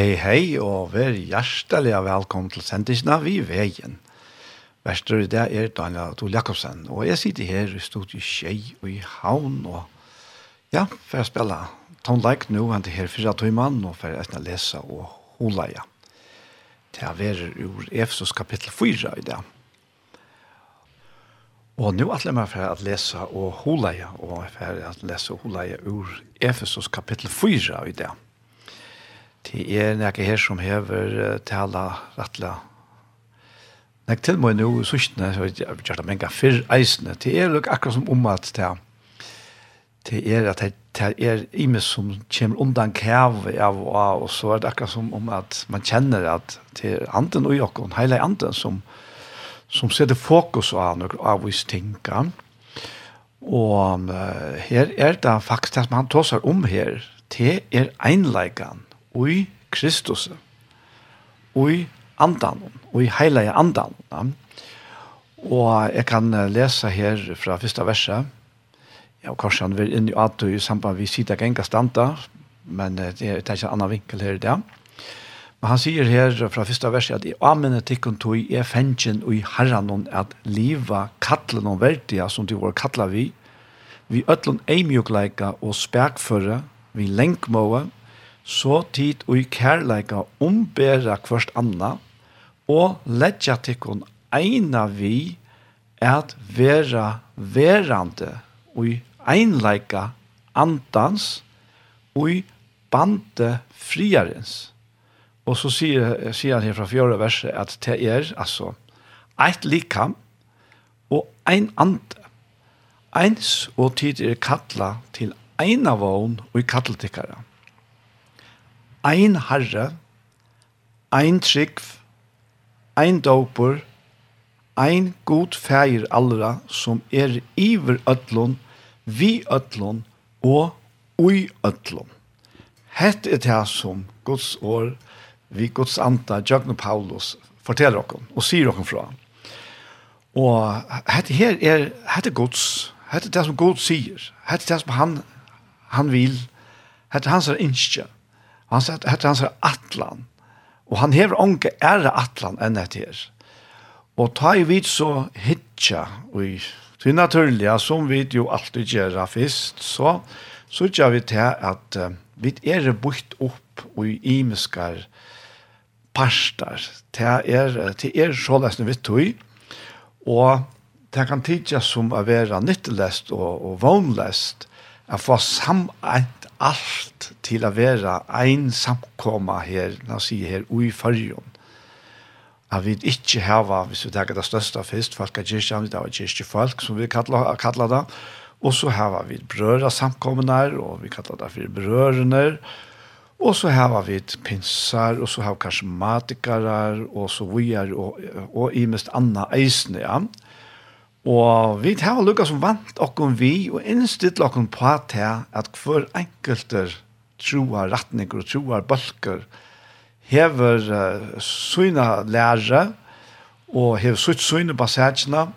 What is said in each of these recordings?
Hei, hei, og vær hjertelig velkommen til sendingene vi veien. Verster i det er Daniel Adol Jakobsen, og jeg sitter her i studiet Kjei og i Havn, og ja, for å spille tonleik nå, han til her fyra tøymann, og for å lese og hula, ja. Det er vær ur Efesos kapittel 4 i det. Og nå er meg for å lese og hula, ja, og for å lese og hula, ja, ur Efesos kapittel 4 i det. Ja. Det er nekje her som hever tala rettla. Nek til meg nå, sørstene, så jeg vil gjerne menga fyrr eisene. Det er lukk akkurat som om at det det er at det er ime som kommer undan kjave av og av, og så er det akkurat som om at man kjenner at det er anden og jokken, hele anden som, som setter fokus av noen av oss tinga. Og her er det faktisk det som han tåser om her, det er einleikene ui Kristus, ui andan, ui heilige andan. Og jeg kan lese her fra første verset. Ja, kanskje han vil inn i at i samband vi sitter genga standa, men det er ikke en annen vinkel her i det. Men han sier her fra første verset at «I amene tikkun tui er fengjen og i herranon at liva kattlen og verdia som du var kattla vi, vi ötlun eimjukleika og spekføre, vi lenkmåa, så tid og i kærleika ombera kvørst anna, og letja tikkun eina vi at vera verande og i einleika andans og i bande friarens. Og så sier, sier han her fra fjøra verset at det er altså eit likam og ein ande. Eins og tid er kattla til eina vogn og i katteltikkara ein harre, ein trygg, ein doper, ein god feir allra som er iver ötlun, vi ötlun og ui ötlun. Hett er det som Guds år, vi Guds anta, Jøgne Paulus, forteller okkur og sier okkur fra. Og hett her er, hett er Guds, hett er det som Gud sier, hett er det som han, han vil, hett er hans er innskjøp. Han heter hans Atlan. Og han hever onke ære Atlan enn etter her. Og ta i vid så hitja, og til naturliga, som vi jo alltid gjør fyrst, så, så gjør vi til at uh, vi er bort opp og i imiskar parstar. Det er, det er så lesende vi tog, og det kan tidja som å være nyttelest og, og vognlest, å få samant alt til å være ein samkomma her, la oss si her, ui fyrjon. At vi ikke hava, hvis vi tenker det største fest, folk er kyrkja, det var kyrkja folk som vi kallar, kallar det, og så hava vi brøra här, og vi kallar det for brørener, og så hava vi pinsar, og så hava matikarar og så vi er, og, og, i mest anna eisne, ja. Og vi tar lukka som vant okkom vi, og innstilt okkom på til at hver enkelter troar retninger og troar balker hever uh, syna lære, og hever sutt syna passagene,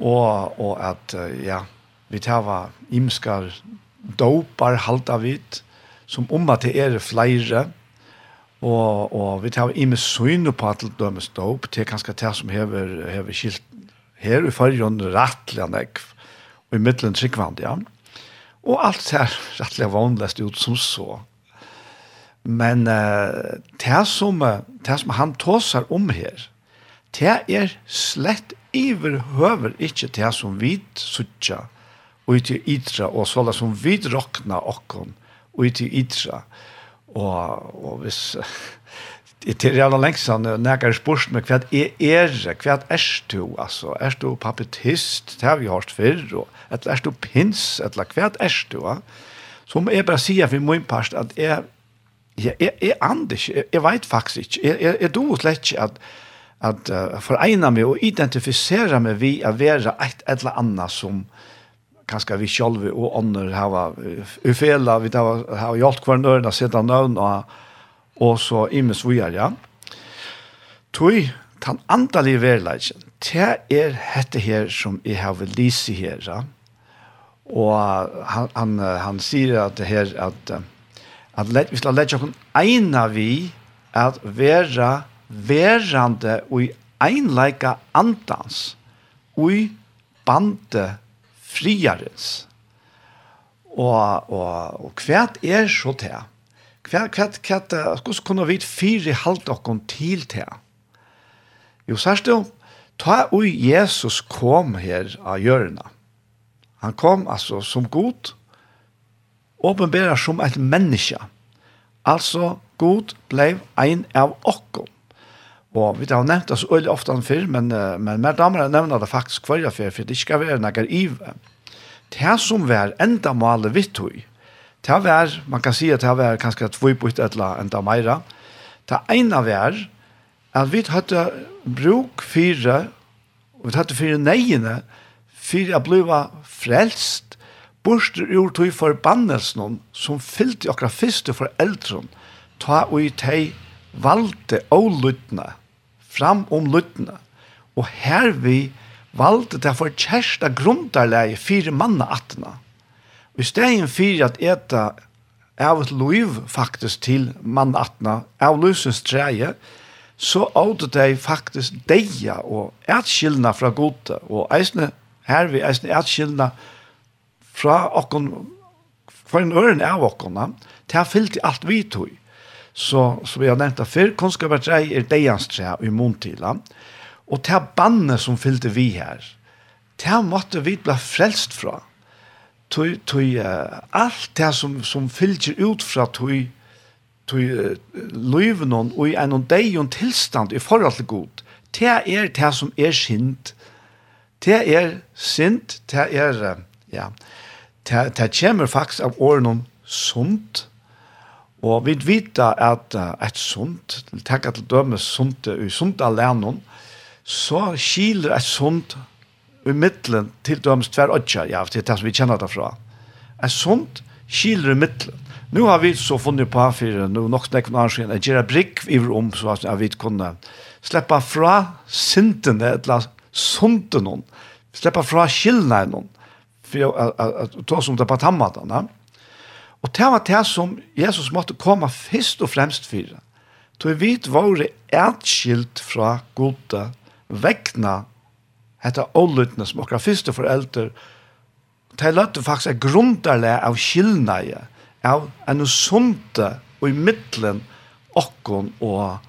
og, og at, uh, ja, vi tar imskar dopar halda vit, som om at det er flere, og, og vi tar imes syna på til dømes dop, til kanskje det som hever, hever skilt her i fargen rettelig nekv, og i middelen tryggvand, ja. Og alt ser rettelig vanligst ut som så. Men uh, det, som, det som han tåser om her, det er slett iverhøver ikke det som vi suttja og til idra, og så det som vi råkna okkon og til idra. Og, og hvis til reala lengsan, nekar spørst med hva er er, hva er du, altså, er du papetist, det har vi hørt fyrr, og, eller er du pins, eller hva er du, ja? Så må jeg bare si for min part at jeg, jeg, jeg, jeg ander ikke, jeg, jeg vet faktisk ikke, jeg, jeg, jeg tror slett ikke at, at uh, foreina meg og identifisera meg vi å være et eller annet som kanskje vi sjølve og ånder hava ufela, vi har gjort hava hjalt hverandre, sitte nøvn og og så imes vujar, ja. Tui, tan andalige verleidjen, det er hette her som jeg har vel lise her, ja. Og han, han, han sier at det her, at, at let, vi skal lette oss eina vi, at vera verande og einleika andans, og bande friarens. Og, og, og hva er så til? hva, hva, hva, hvordan kunne vi fire halvt dere til til? Jo, sørst du, ta og Jesus kom her av hjørnet. Han kom altså som god, åpenbærer som et menneske. Altså, god blei ein av okkom. Og vi har nevnt oss øyelig ofte han før, men, men mer damer har nevnt det faktisk hver fyr, for det skal være noe i. Det som var enda malet vidt høy, Det var, man kan si at det var kanskje tvøybutt etla enda meira. Det ene var at vi hadde bruk fire, og vi hadde fire neiene, fire å bli frelst, borster ur tog forbannelsen som fyllte okra fyrste foreldren, ta og i teg valgte og lyttene, fram om lutna. Og her vi valgte det for kjærsta grunderleie fire manna attene i stedet for at eta av et liv faktisk til mannatna, av løsens treje, så åter de faktisk deia og etskillna fra gode, og eisne, her vi eisne etskillna fra okkon, for en øren av okkona, til jeg fyllt i alt vi tog. Så, som jeg nevnte før, kunnskap er trei er deians tre i måntila, og til banne som fyllte vi her, til måtte vi bli frelst fra tui tui uh, alt det som som fylgjer ut fra tui tui uh, løven og i ein og dei og tilstand i forhold til god det er det som er sint det er sint det er uh, ja det det kjemmer faktisk av åren sunt. Og vi vet at uh, et sunt takk at dømme sunt i sunt alene så skiler et sunt i mittlen til dømes tver øtja, ja, det er det som vi kjenner derfra. En sånt skiler i mittlen. Nå har vi så funnet på for nå nok nekken annen jeg gjør brikk i om så at vi kunne slippe fra sintene, eller sunte noen, slippe fra skillene noen, for å ta som det på tammatene. Og det var det som Jesus måtte komme først og fremst for. Så vi var atskilt fra gode, vekkene hetta ollutna som okra fyrste foreldre, de løtte faktisk er grunderlig av skillnaje, av en sunte og i middelen okkon og,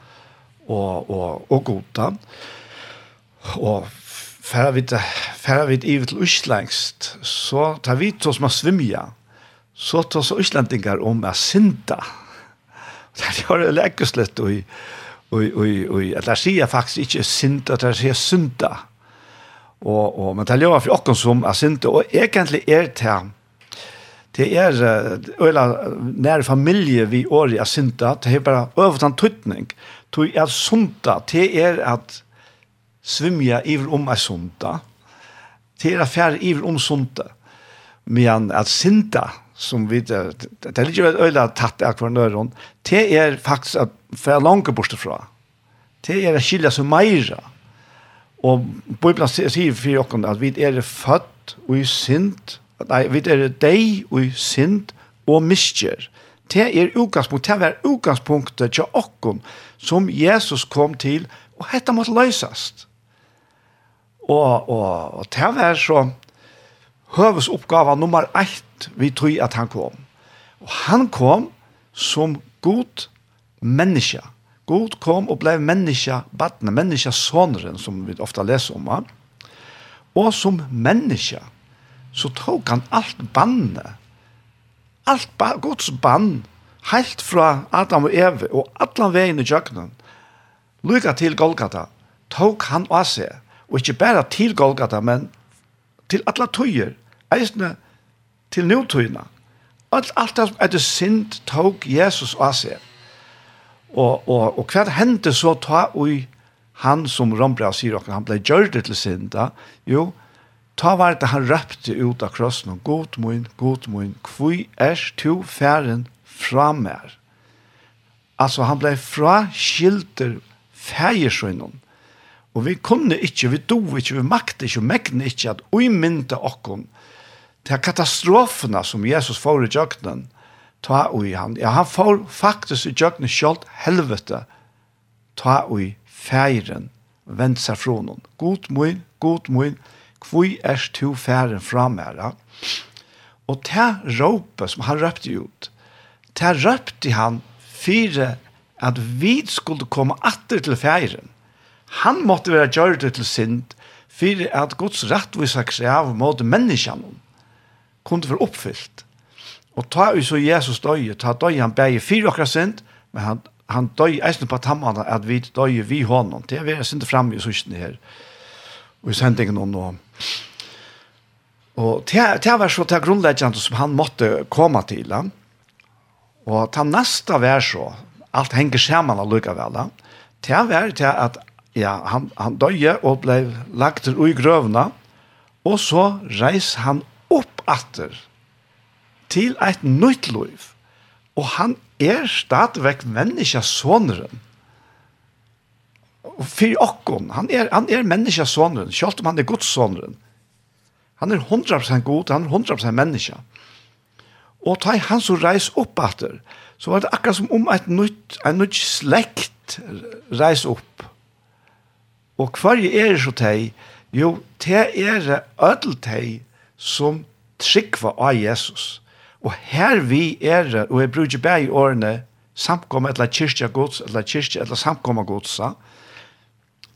og, og, og goda. Og færa vi, færa vi ivet til Østlengst, så tar vi til oss med svimja, så tar oss Østlendingar om er synda. Det er jo leggeslett og i, og, og, og, og, og, og, og, og, og, og, og, og, og, og, Og, og, men det lever for åkken som er sinte, og egentlig er det det er øyla nære familie vi året er sinte, det er bare øvet en tøytning. Det er sunta, det er at svimja iver om er sunta, det er affære iver om sunta, men at sinta, som vi, det er ikke øyla tatt av hverandre, det er faktisk at fra langt bortefra, det er å skilja seg meira, Og Bibelen sier for dere at vi er født og i synd, nei, vi er deg og i synd og miskjer. Det er utgangspunkt, det er utgangspunktet til dere som Jesus kom til, og dette måtte løses. Og, og, og det var så høves oppgave nummer ett vi tror at han kom. Og han kom som god menneske, God kom og blei menneska badne, menneska sonren, som vi ofta leser om. Han. Og som menneska, så tok han alt banne, alt ba Guds bann, heilt fra Adam og Eve, og allan veien i jøkkenen, lykka til Golgata, tok han av seg, og ikke bare til Golgata, men til alle tøyer, eisne til nøytøyene. Alt, alt det som er synd tok Jesus av seg. Og, og, og hva hendte så ta ui han som Rombra sier okken, han ble gjørt til synda, jo, ta var det han røpte ut av krossen, og god mun, god mun, kvui er to færen fra mer. Altså, han blei fra skilter fægersøgnen, og vi kunne ikke, vi do ikke, vi makte ikke, vi mekne ikke at ui mynda okken, til katastrofene som Jesus får i jøkkenen, ta ui han. Ja, han får faktisk i djøkne kjølt helvete ta ui feiren vend seg fra noen. God mun, god mun, kvui er to færen fra mera. Og ta råpe som han røpte ut, ta røpte han fire at vi skulle komme atter til færen. Han måtte være gjørt til synd, fire at Guds rettvis av mot menneskene kunne være oppfyllt. Og ta vi så Jesus døy, ta døy han bæg fire okra synd, men han, han døy eisen på tammene at vi døy vi hånden. Det er vi er synd fram i sørsten her, og i sendingen om noe. Og det, det var så til grunnleggende som han måtte komme til. Ja. Og ta neste vær så, alt henger sammen vel, Det var til at ja, han, han døye og ble lagt i ui grøvna, og så reis han opp atter til eit nytt liv. Og han er stadigvæk menneskesåneren. Og for okkon, han er, han er menneskesåneren, selv om han er godssåneren. Han er 100% god, han er 100% menneske. Og ta han som reis opp etter, så var det akkurat som om et nytt, en nytt slekt reis opp. Og hver er det så teg? Jo, te er det ødel teg som trykva av Jesus. Og her vi er, og jeg bruker bare i årene, samkommet eller kyrkja gods, eller kyrkja, eller samkommet gods,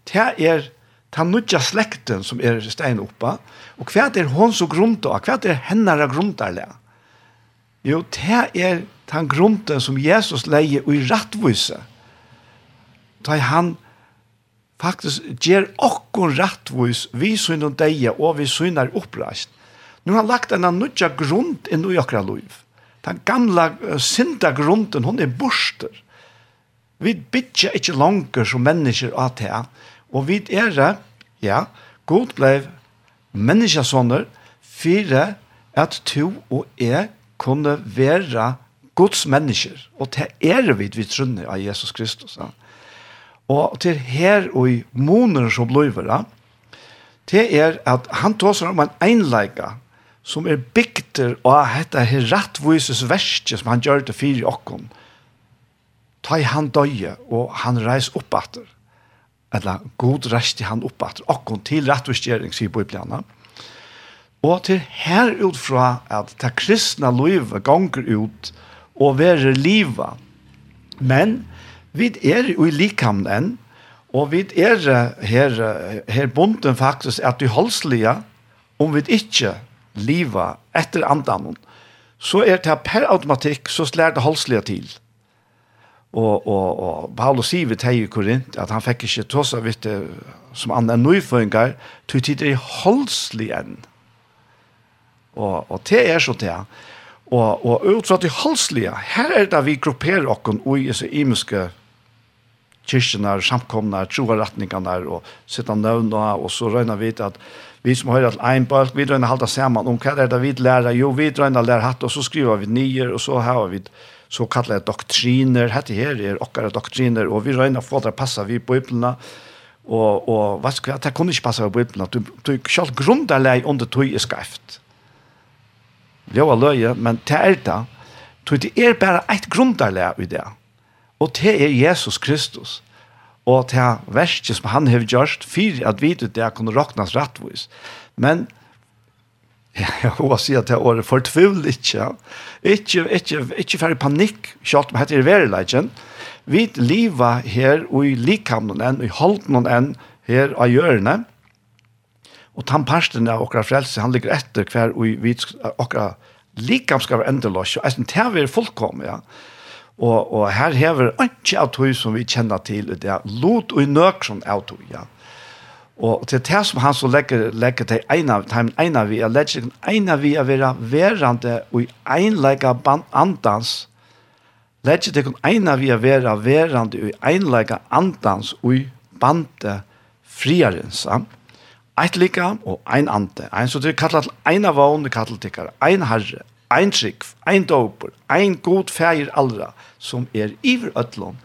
det er den nødja slekten som er stein oppa, og hva er hon så grunda, hva er hennara grunda, eller? Jo, det er den grunden som Jesus leie i rattvise. Da han faktisk gjør okkur rattvis vi synder deg, og vi synder oppreist. Nu har han lagt en nudja grund i nu liv. Den gamla uh, synda grunden, hon er borster. Vi bytja ikkje langer som mennesker at det. Og vi er det, ja, god ble menneskesånder for at to og jeg kunne være Guds mennesker. Og det er vi vi trunner av Jesus Kristus. Ja. Og til her og i måneder som blir det, det er at han tar seg om en einleika som er bygter av dette her rettvises verste som han gjør det for okken. Ta i han døye, og han reis opp etter. Eller god reiste han opp etter. Okken til rettvisgjering, sier Bibelen. Og til her utfra at det kristna livet ganger ut og være livet. Men vi er jo i likhamn enn, og vi er her, her bunden faktisk at vi holdslige om vi ikke liva etter andan, så er det per automatikk så slær det halslige til. Og, og, og Paulus sier vi til i Korint at han fikk ikke tåsa vidt det som han er nøyføringer til tid er halslig enn. Og, og det er så det. Og, og utsatt i halslige, her er det vi grupperer oss og i disse imiske kyrkjene, samkomne, trovaretningene, og sitte nøvnene, og så røyner vi at vi som hører at en bølg, vi drøyner halte sammen om hva er det vi lærer, jo, vi drøyner lærer hatt, og så skriver vi nye, og så har vi så kallar doktriner, hette her er okkara doktriner, og vi røyner få det passer vi på yplene, og, og hva skal jeg, det kunne ikke passe på yplene, du, du selv grunner deg om tog i skreft. Det var løye, men det er det, det er bare et grunner i det, Og det er Jesus Kristus. Og det er verset som han har gjort, for at vi det er kunne råknes rettvis. Men jeg må si at det er året fortvivl ikke. Ikke, ikke, ikke for panikk, kjalt med dette er verileggen. Vi lever her og i likhamnen enn, og i holden enn her av hjørne. Og den parsten av okra frelse, han ligger etter hver og vi okra likam skal være endelås, og jeg synes det er fullkomne, ja. Og, og her hever ikke av tog som vi kjenner til, det er lot og nøk som av tog, ja. Og til det som han så legger, legger til ena, til ena vi, er legger ena vi er være verande og i einleika andans, legger til ena vi er være verande og i einleika andans og i bande friarens, ja. Eit lika og ein ante. Ein, så det er kallat eina vogn, det kallat tikkar, ein herre, ein trygg, ein doper, ein god feir allra, som er iver ötlån,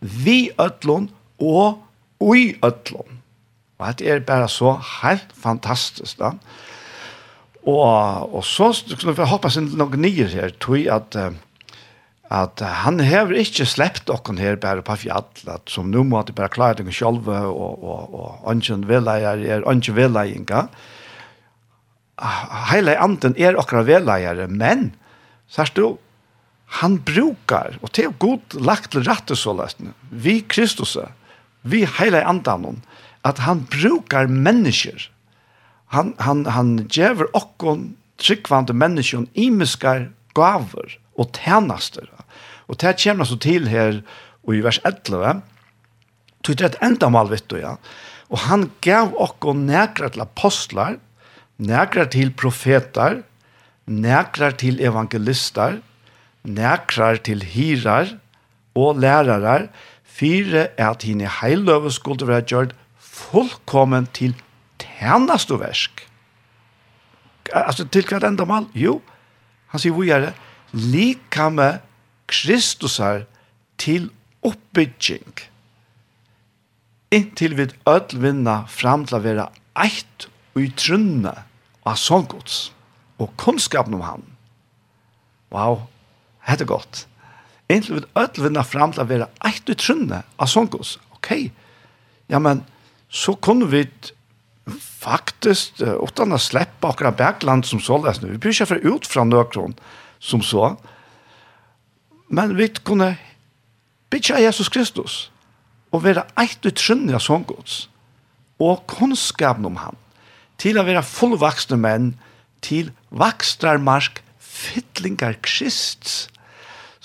vi ötlån og ui ötlån. Og det er bare så helt fantastisk da. Og, og så skulle vi hoppas inn noen nye her, tog at, at han hever ikke sleppt okken her bare på fjall, at som nå måtte bare klare det selv, og, og, og ønsken veleier er ønsken veleier, Hele anden er akkurat veleier, men, sier du, han brukar, og til god lagt til rette så løsne, vi Kristus, vi hela andan at han brukar mennesker. Han, han, han gjever okkon tryggvande mennesker, imiskar gaver og tjenester. Og det kommer så til her i vers 11, tog det et endamal, vet du, ja. Og han gav okkon nekra til apostlar, nekra til profetar, nekra til evangelister, nekrar til hirar og lærarar, fire at hine heiløve skulle være gjort fullkommen til tjenestoversk. Altså, til hva enda mal? Jo, han sier hvor gjør det? Lika med Kristusar til oppbygging. Inntil vi ødel vinna fram til å være eit og i trunne av sånn gods og kunnskapen om han. Wow, hette godt. Egentlig vil ødel vinna fram til å være eit utrunne av sånkos. Ok, ja, men så kunne vi faktisk, utan å slippe akkurat bergland som så lest nu, vi bryr ikke for ut fra nøkron som så, men vi kunne bytja Jesus Kristus og være eit utrunne av sånkos og kunnskapen om han til å være fullvaksne menn til vakstarmark fytlingar krist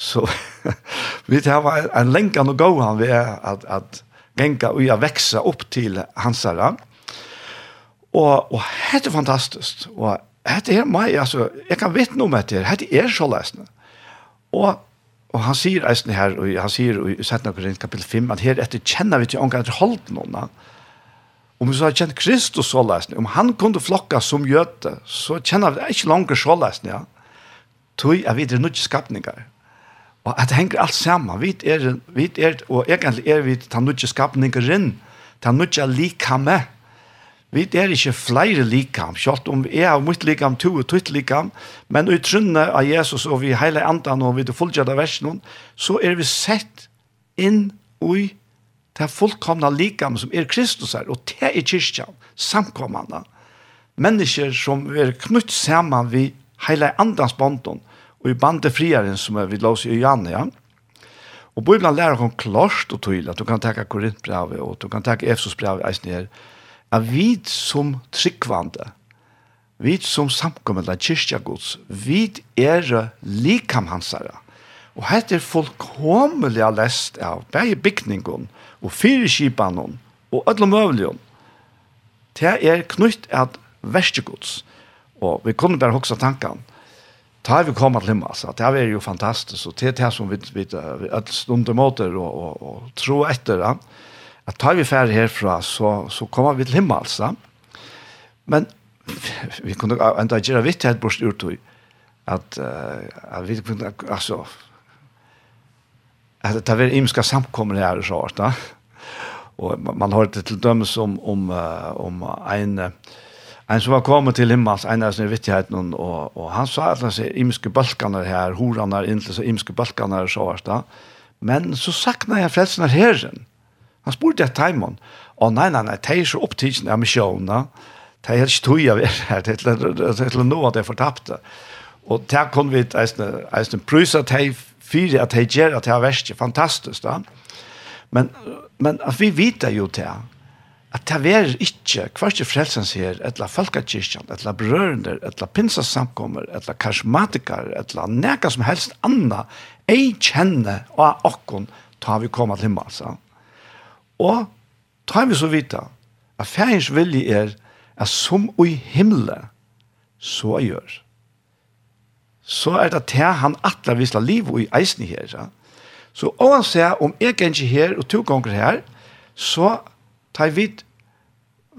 Så vi tar en lenkan å gå han vi at, at genka og jeg veksa opp til hans herre. Og, og det er fantastisk. Og det er meg, altså, jeg kan vittne om dette her. Det er så løsende. Og, og han sier eisen her, og han sier i 17. Korinth kapittel 5, at her etter kjenner vi til ångan etter holdt noen. Om vi så har kjent Kristus så løsende, om han kunne flokka som gjøte, så kjenner vi det ikke langer så løsende, ja. Tøy er videre nødvendig skapninger. Ja Og at det henger alt sammen. Vi er, vi er, og egentlig er vi til nødde skapninger inn, til ta nødje likame. Vi er ikke flere likam, selv om jeg har mitt likam, to og tøyt likam, men i trunnet av Jesus og vi hele andan og vi det av versen, så er vi sett inn i det fullkomna likam som er Kristus her, og det er kyrkjan, samkommande. Mennesker som er knytt sammen vi hele andans bånden, og i bandet friaren som vi lås i Janne, ja. Og Bibelen lærer om klart og tydelig at du kan takke Korintbrevet og du kan takke Efsosbrevet eisen her, at vi som tryggvande, vi som samkommet av kyrkjagods, vi er likamhansere. Og hette er fullkomelig lest av begge bygningen og fire kipanen og ødel møvligen. Det er knytt av verstegods. Og vi kunne bare hoksa tankene ta vi komma til himmel, så det här är ju fantastiskt er det som vi vi att stunder motor och och och tro etter det att ta vi färd härifrån så så kommer vi till himmel, så. men vi kunde ända göra vitt helt bort ut at, att at vi kunne, altså, att det er imska samkommer her, och så va och man har det til döms om om om en en som var kommet til himmels, en av sine vittigheten, og, og han sa at han sier, imske balkaner her, horene er inntil, seg imske balkaner er så verst da. Men så sakna jeg frelsen av herren. Han spurte et Timon, og nei, nei, nei, det er så opptidsen av misjonen, det er ikke tog av er her, til noe at jeg fortapte. Og der kom vi eisne, prøyse at jeg fire, at jeg gjør at jeg har vært fantastisk da. Men, men at vi vet jo til, at det er ikke kvart i frelsens her, etla folkekirkjan, etla berørende, etla pinsasamkommer, etla karismatikar, etla neka som helst anna, ei kjenne av okkon ta vi koma til himmelsa. Og ta vi så vita, at færens vilje er at som ui himle, så gjør. Så er det til han atler visla liv ui eisen her. Ja? Så oansett om jeg er ikke her, og to ganger her, så ta vi vid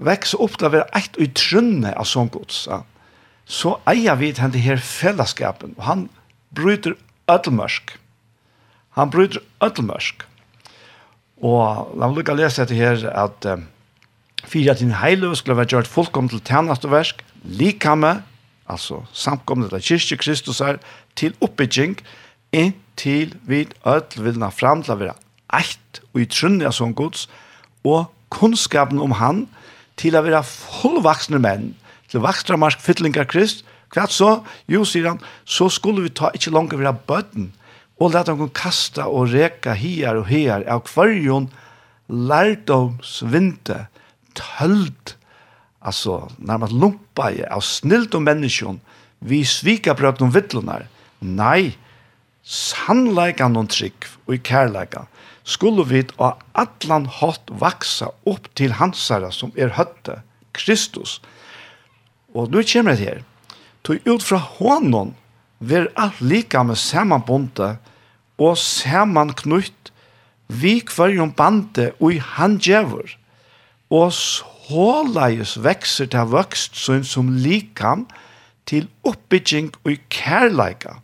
vekse opp til å være eit og trønne av sånn gods, ja. så eier vi henne her fellesskapen, og han bryter ødelmørsk. Han bryter ødelmørsk. Og la meg lukke å lese dette her, at uh, fyrir at din heiløv skulle være gjort fullkom til tjenesteversk, likame, altså samkomne til kyrkje Kristus er, til oppbygging, inntil vi ødel vilna frem til å være eit og i trunne av sånn gods, og kunnskapen om han til å være fullvaksne menn, til vaksne marsk fytlingar krist, hva så? Jo, sier han, så skulle vi ta ikke langt være bøtten, og lette han kasta og reka hier og her, av kvarjon lærdomsvinte, tølt, altså nærmest lumpa av snilt og menneskjon, vi svika brøt noen vittlunar. Nei, sannleikan noen trygg og i kærleikan skulle vi av allan hatt vaksa opp til hansara som er høtte, Kristus. Og nu kommer det her. Tog ut fra hånden ver alt lika med samanbundet og samanknutt vi kvarjon bande og i handgjøver. Og såleis vekser til vokst som, som likam til oppbygging og kærleika.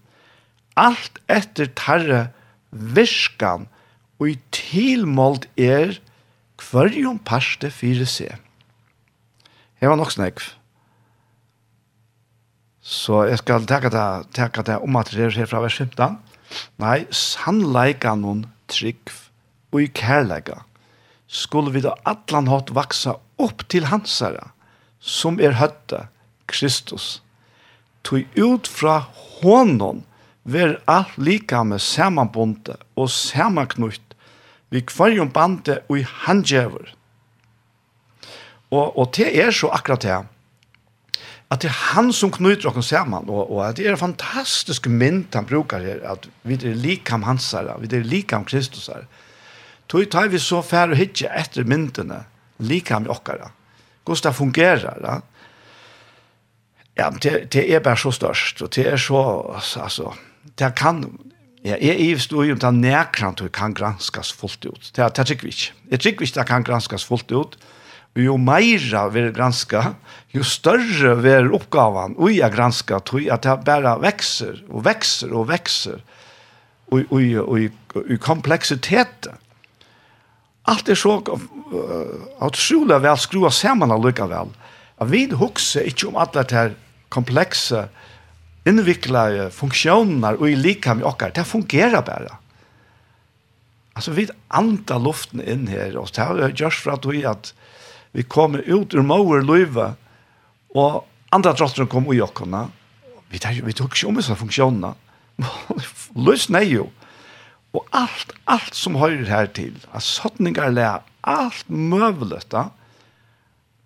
Alt etter tarre virkan og i tilmålt er kvarjon parste fire se. Her var nok snakk. Så jeg skal teka det, teka det om at det er her fra vers 15. Nei, sannleika noen trygg og i kærleika skulle vi da atlan hatt vaksa opp til hansara som er høtta Kristus. Tog ut fra hånden ver all lika med samanbonde og samanknutt vi kvarjon bande og i handjever. Og, og det er så akkurat det, at det er han som knyter oss sammen, og, og det er en fantastisk mynd han brukar her, at vi er likam hans her, vi er likam Kristus her. Tog tar vi så færre hitje etter myndene, likam om okkara. Hvordan det fungerer, da? Ja, det, det er bare så størst, og det er så, altså, det kan, Ja, jeg er stod jo om det nærkrant og kan granskas fullt ut. Det er trykker vi ikke. Jeg trykker ikke det kan granskas fullt ut. Og jo meira vi granska, jo større vi er oppgavan og jeg granska, tror at det bare vekser og vekser og vekser og, og, og, og, kompleksitet. Alt er så uh, utrolig vel skrua sammen allikevel. Vi husker ikke om alle det her komplekse uh, innvikla funktioner og i lika med okkar, det fungerar bara. Alltså vi anta luften in här och det har görs för att vi att vi kommer ut ur mauer löva och andra drottrar kommer i ockarna. Vi tar vi tog ju om så funktionerna. Lyssna ju. Och allt allt som hör här till, alltså sådningar lä allt möjligt.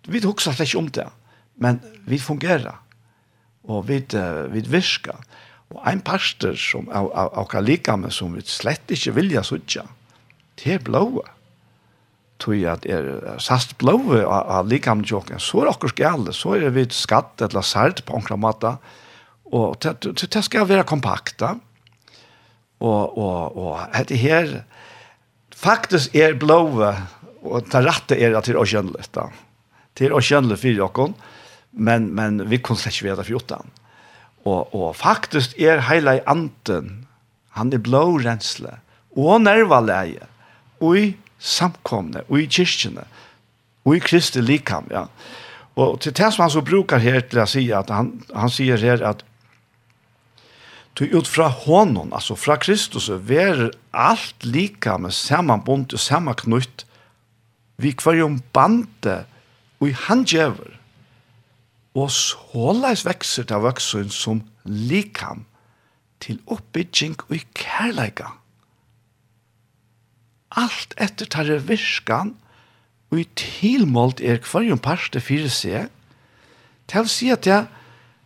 Vi tog så att det inte om det, men vi fungerar og vi, uh, vi virker. Og ein pastor som av, av, av kalikame som vi slett ikke vilja sutja, det er blåa. Tog at er sast blåa av, av likame tjokken, så er okkur skalle, så er vi skatt eller sært på onkra måte, og det, skal være kompakta. Og, og, og dette her, faktisk er blåa, og det rette er at det er åkjønnelig da. Det er åkjønnelig for men, men vi kunne slett ikke være for. Og, og faktisk er hele anten, han er blårensle, og nervaleie, og i samkomne, og i kyrkjene, og i kristi likam, ja. Og til det som han så brukar her til å si, at han, han sier her at Du ut fra honom, altså fra Kristus, ver alt lika med samme bunt og samme knutt, vi kvarjum bande, og han djever og såleis vekser det voksen som likam til oppbygging og i kærleika. Alt etter tarre virskan og i tilmålt er kvarjum parste fyrir seg, til å si at det,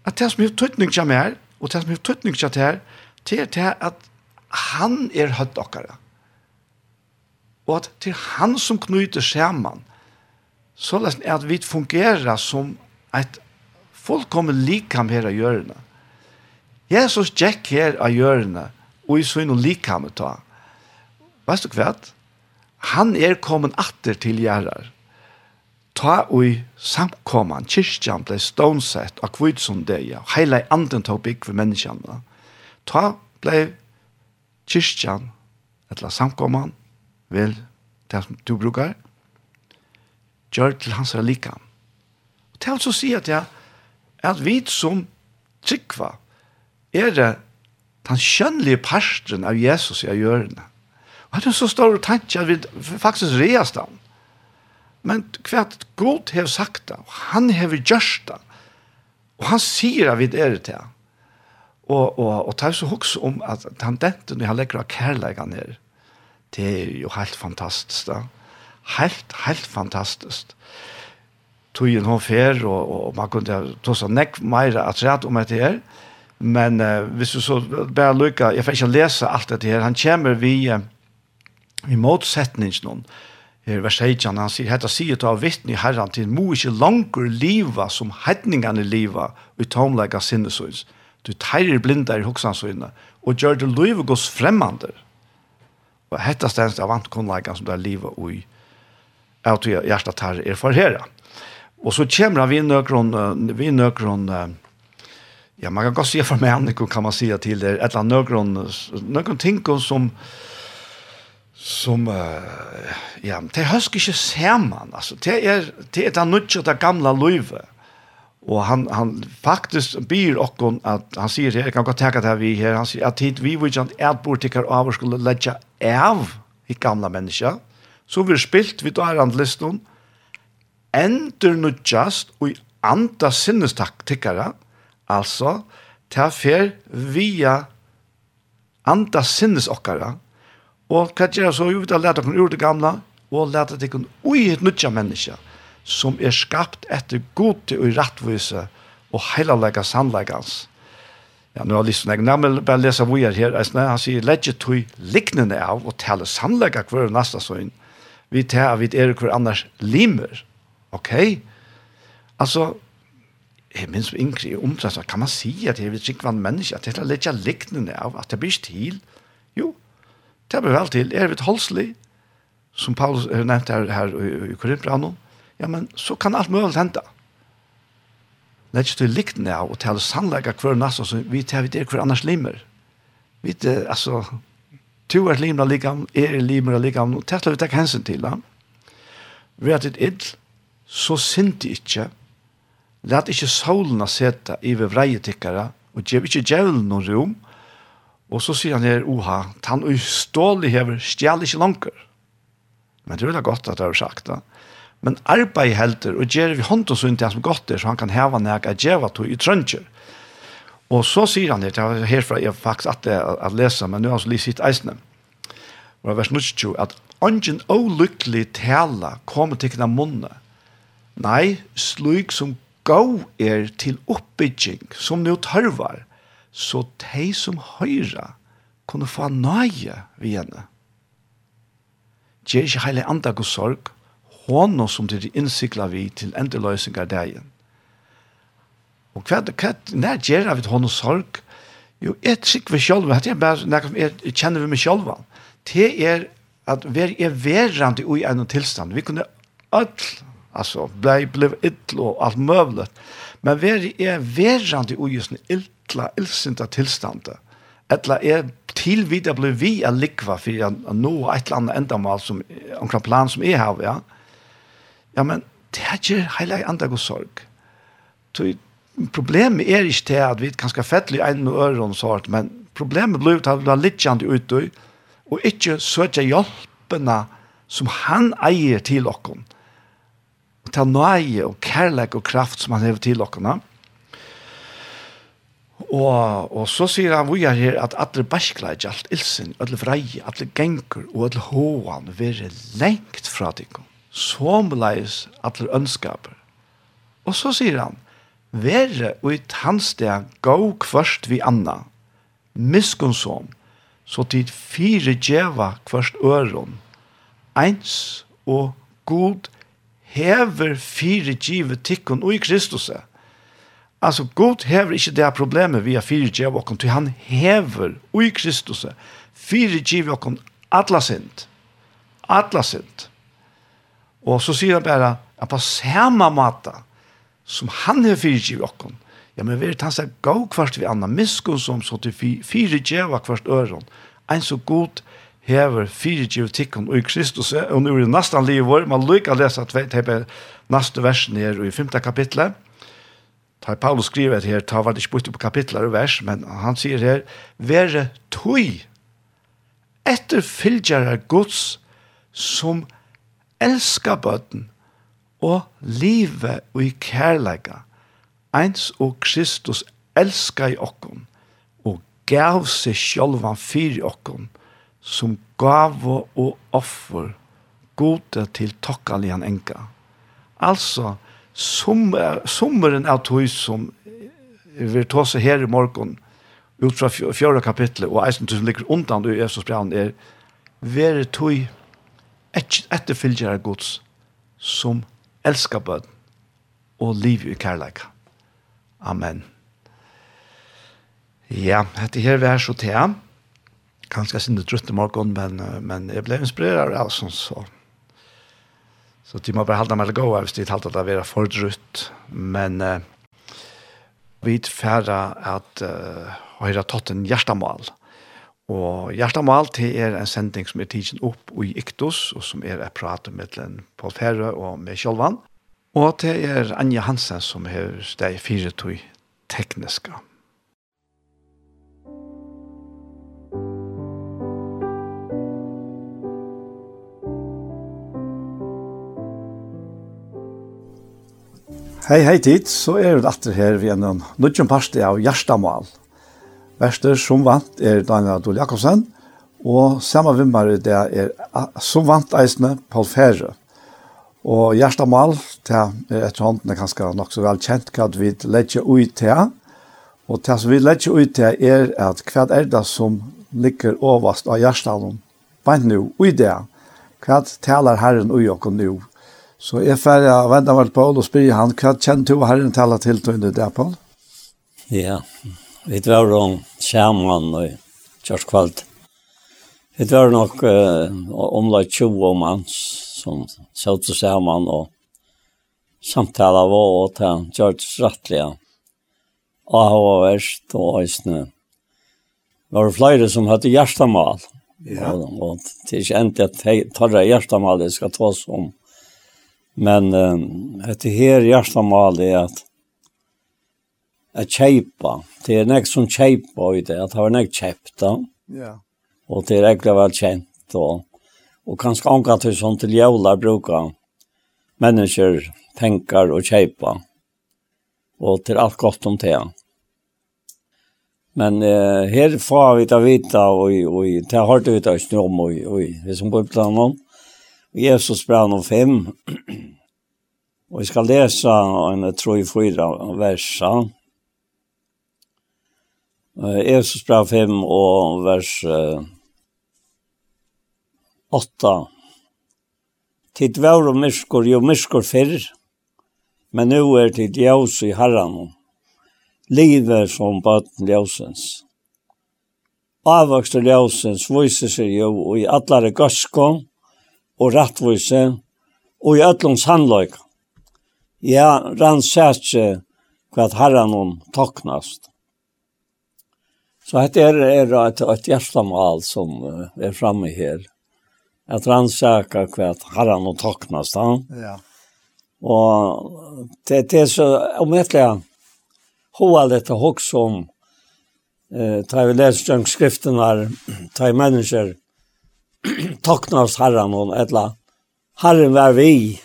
at det som er tøytning til meg, og det som er tøytning til meg, til er at han er høtt okkara. Og at til han som knyter skjermen, så er at vi fungerer som et fullkommen likam her av hjørne. Jesus gikk her av hjørne, og i sin og likam ta. Vet du hva? Han er kommet atter til gjerrar. Ta og i samkomman, kyrkjan ble stånsett av kvidsondeia, og heila i anden tog bygg for menneskene. Ta ble kyrkjan, eller samkomman, vel, det som du brukar, gjør til hans likam. Og det er altså å si at jeg, ja, at vi som tryggva er det den kjønnelige parsten av Jesus i hjørnet. Og det er så stor tanke at vi faktisk reast han. Men hva at God har sagt det, og han har gjort det, og han sier at vi er det til. Og, og, og det er så også om at han dente når han legger av kærleggene her, det er jo helt fantastisk da. Helt, helt fantastisk tog en hon fer, og, og man kunne ta så nekk mer at rett om det her. Men uh, hvis du så bare lykker, jeg får ikke lese alt det her, han kommer vi uh, i motsetningen her vers 18, han sier, «Hetta sier ta vittne i herran til, må ikke langer liva som hedningene liva, og tomlega sinnesøys. Du teirer blinda i hoksansøyne, og gjør det livet gos fremmander. Og hetta stendst av antkonlegan som det er livet ui, av til hjertet tar er for herran. Och så kommer vi nøkron, vi nøkron, ja man kan godt se för människor kan man si till det et eller annet någon nøkron tänker som som uh, ja det husker ikke sammen, altså, det er, det är den nutcha det gamla löve och han han faktiskt byr och att han säger jeg kan godt tenke det här vi her, han säger att hit vi vill ju inte att bortikar av skulle lägga av i gamla mennesker, så vi spilt vi tar andliston endur just og i anda sinnestaktikara, altså, ta fer via anda sinnes okkara, og hva gjør så? Jo, vi har lært okken ur det gamla, og lært okken ui et nutja menneska, som er skapt etter gode og rattvise og heilalega sannlegans. Ja, nu har jeg lyst til å nevne, bare lese hvor jeg her, han sier, «Legge tog liknende av og tale sannlegga hver nasta søgn, vi tar av vi er hver annars limer.» ok, altså, jeg minns yngre i omtrent, kan man si at jeg vil ikke hva menneske, at det er litt liknende av, at det blir stil. Jo, det blir vel til. Er vi et holdslig, som Paulus har nevnt her, her i, i Korinthbranen, ja, men så kan alt mulig hente. Det er ikke til liknende av, og til å sannlegge hver nasse, så vi tar vi det hver annars limer. Vi tar, altså, to er limer av ligam, er limer av ligam, og det vi takk hensyn til, da. Vi har et idd, så synte ikkje, let ikkje solen seta iver vreitikkara, og gjev ikkje djevelen noen rom, og så sier han her, oha, tan ui stålig hever stjæl ikkje langer. Men det er veldig godt at det er sagt da. Men arbeid helter, og gjer vi hånd og sunt det som godt er, så han kan heva nek a djeva to i trøntjer. Og så sier han her, det er herfra jeg faktisk at det er å lese, men nå har han så lyst sitt eisene. Og vers 22, at «Ongen olykkelig tala kommer til kina munne, Nei, slik som gav er til oppbygging, som nå tørvar, så de som høyra kunne få nøye ved henne. Gjer ikke heile andag og sorg, hånda som de innsikla vi til endeløysingar dagen. Og hva, hva, når gjør vi til hånda sorg? Jo, jeg trykker vi selv, at jeg bare, når jeg kjenner vi meg selv, det er at vi er verande i en tilstand. Vi kunne alt Alltså blev blev ill och allt möjligt. Men vi är värjande i just en illa illsinta tillstånd. Ettla är till vidare blev vi att likva för att nå et eller annet ändamål som en plan som är här ja. Ja men det är ju hela andra god sorg. Så problemet är ikke det att vi kan skal fettle i en och öron sort men problemet blev att har litt litjande ute och inte söka hjelpene som han eier til oss ta nøye og kærlek og kraft som han hever til okkene. Og, og så sier han vi er her at alle bæskla ikke alt ilsen, alle vreie, alle genker og alle hoan være lengt fra deg. Somleis alle ønskaper. Og så sier han, være ut hans sted gå kvørst vi anna, miskunnsom, så tid fire djeva kvørst øron, eins og god hever fire givet tikkun og Kristus. Altså, Gud hever ikke det problemet vi har fire givet okken, til han hever og Kristus fire givet okken atla sint. Atla sint. Og så sier han bare, at på samme måte som han har fire givet okken, ja, men vi tar seg gau kvart vi anna miskun som så til fire givet kvart øren, Ein så god hever fire givet tikkun i Kristus, og nu er det nesten liv vår, man lykker å lese at neste versen her i 5. kapitlet, Ta Paulus skriver her, ta var det ikke bort på kapitler og vers, men han sier her, være tøy etter fylgjere gods som elskar bøtten og livet og i kærleika, eins og Kristus elskar i okkon og gav seg sjølvan fyrir okkon, og som gav og offer gode til tokkalian enka. Altså, sommeren av tog som vi tar seg her i morgen, ut fra fjøra kapitlet, og eisen som ligger undan i Jesus brann, er vere tog et, gods som elskar bød og liv i kærleika. Amen. Ja, dette her vær så til kanskje sinne trutt i morgen, men, men jeg ble inspireret av sånn så. Så de må bare halda meg gå, hvis de talte at det være for drutt. Men uh, vi færre at uh, høyre tatt en hjertemål. Og hjertemål til er en sending som er tidsen opp i Iktus, og som er et prat med Paul Færre og med Kjolvan. Og til er Anja Hansen som har steg fire tog tekniska. Hei, hei tid, så er vi atter her ved en nødgjøn parste av Gjerstamal. Verster som vant er Daniel Adol Jakobsen, og samme vimmer det er som vant eisene Paul Ferre. Og Gjerstamal, det er etter hånden er kanskje nok så vel kjent hva vi legger ut til. Og det som vi legger ut til er at hva er det som ligger overst av Gjerstamalen? Bare nå, ui det. Hva taler Herren ui og nå Så jeg færre av venner meg på og spyr han, hva kjenner du herren tala til til under det, Paul? Ja, vi var om skjermen og kjørskvalt. Vi var nok uh, omlag 20 manns som satt til skjermen og samtala var og til George Rattlia. Og han var verst og øsne. Det var flere som hadde hjertemål. Ja. Og, og det er ikke endelig at jeg tar det hjertemål jeg skal ta oss om Men eh, det här hjärtamål er at att kjeipa. Det er nek som kjeipa i det. at Att ha näck köpt. Ja. Og det er ekkert vel kjent. Og, og kanskje anka til sånn til jævla brukar mennesker, tenker og kjeipa. Og til alt godt om det. Men eh, her får vi ta vita og, og, och det har du inte om og, og, och, och, och, och, och, och, och, Jesus brann om fem. Og jeg skal lese en tro i fyra versa. Jesus brann fem og vers åtta. Tid var og myskor, jo myskor fyrr, men nu er tid jaus i herran. Livet som baden jausens. Avvokst Avvakster jausens viser seg jo i allare gaskong, og rattvise og i öllum handløyk. Ja, rannsætje hva herran hon toknast. Så det er, er et, et hjertemål som er framme her. At rannsæka hva herran hon toknast. Han. Ja. Og det, det er så omvettelig hoa litt og hoksom eh, ta vi leser skriftene ta i mennesker takna oss herran og etla, herren var vi,